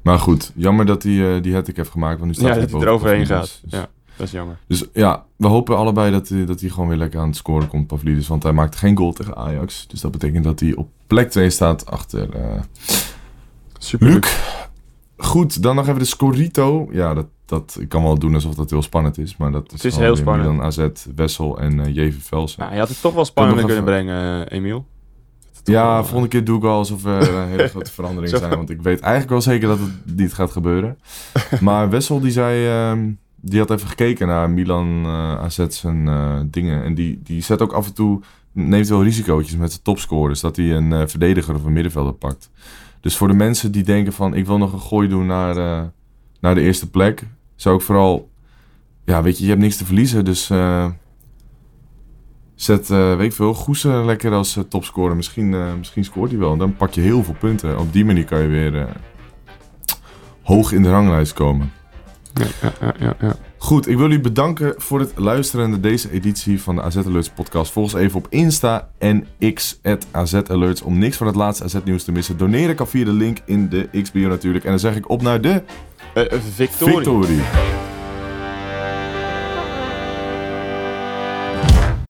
Maar goed, jammer dat hij eh, die hat heeft gemaakt, want nu staat ja hij dat hij eroverheen gaat. Dus- Ja, dat is jammer. Dus ja, we hopen allebei dat hij, dat hij gewoon weer lekker aan het scoren komt, Pavlidis. Want hij maakte geen goal tegen Ajax. Dus dat betekent dat hij op plek 2 staat achter eh, Super. Luc. Goed, dan nog even de Scorito. Ja, dat, dat ik kan wel doen alsof dat heel spannend is. Maar dat is, Het is heel spannend. Milan, AZ, Wessel en eh Jeven Velsen. Nou, je had het toch wel spannender nog kunnen even- brengen, eh, Emiel. Ja, wel, volgende keer doe ik wel alsof er een hele grote veranderingen Zo. zijn. Want ik weet eigenlijk wel zeker dat het niet gaat gebeuren. Maar Wessel die zei... ehm, die had even gekeken naar Milan eh AZ zijn eh, dingen. En die, die zet ook af en toe... Neemt wel risicootjes met zijn topscorers. Dat hij een eh, verdediger of een middenvelder pakt. Dus voor de mensen die denken van... Ik wil nog een gooi doen naar, eh, naar de eerste plek. Zou ik vooral... Ja, weet je, je hebt niks te verliezen. Dus... Zet, eh, weet ik veel, Goesen lekker als eh, topscorer. Misschien, eh, misschien scoort hij wel. Dan pak je heel veel punten. Op die manier kan je weer eh, hoog in de ranglijst komen. Ja, ja, ja, ja. Goed, ik wil u bedanken voor het luisteren naar deze editie van de AZ Alerts podcast. Volg ons even op Insta en X AZ Alerts om niks van het laatste AZ nieuws te missen. Doneren kan via de link in de X-bio natuurlijk. En dan zeg ik op naar de Victorie. victorie.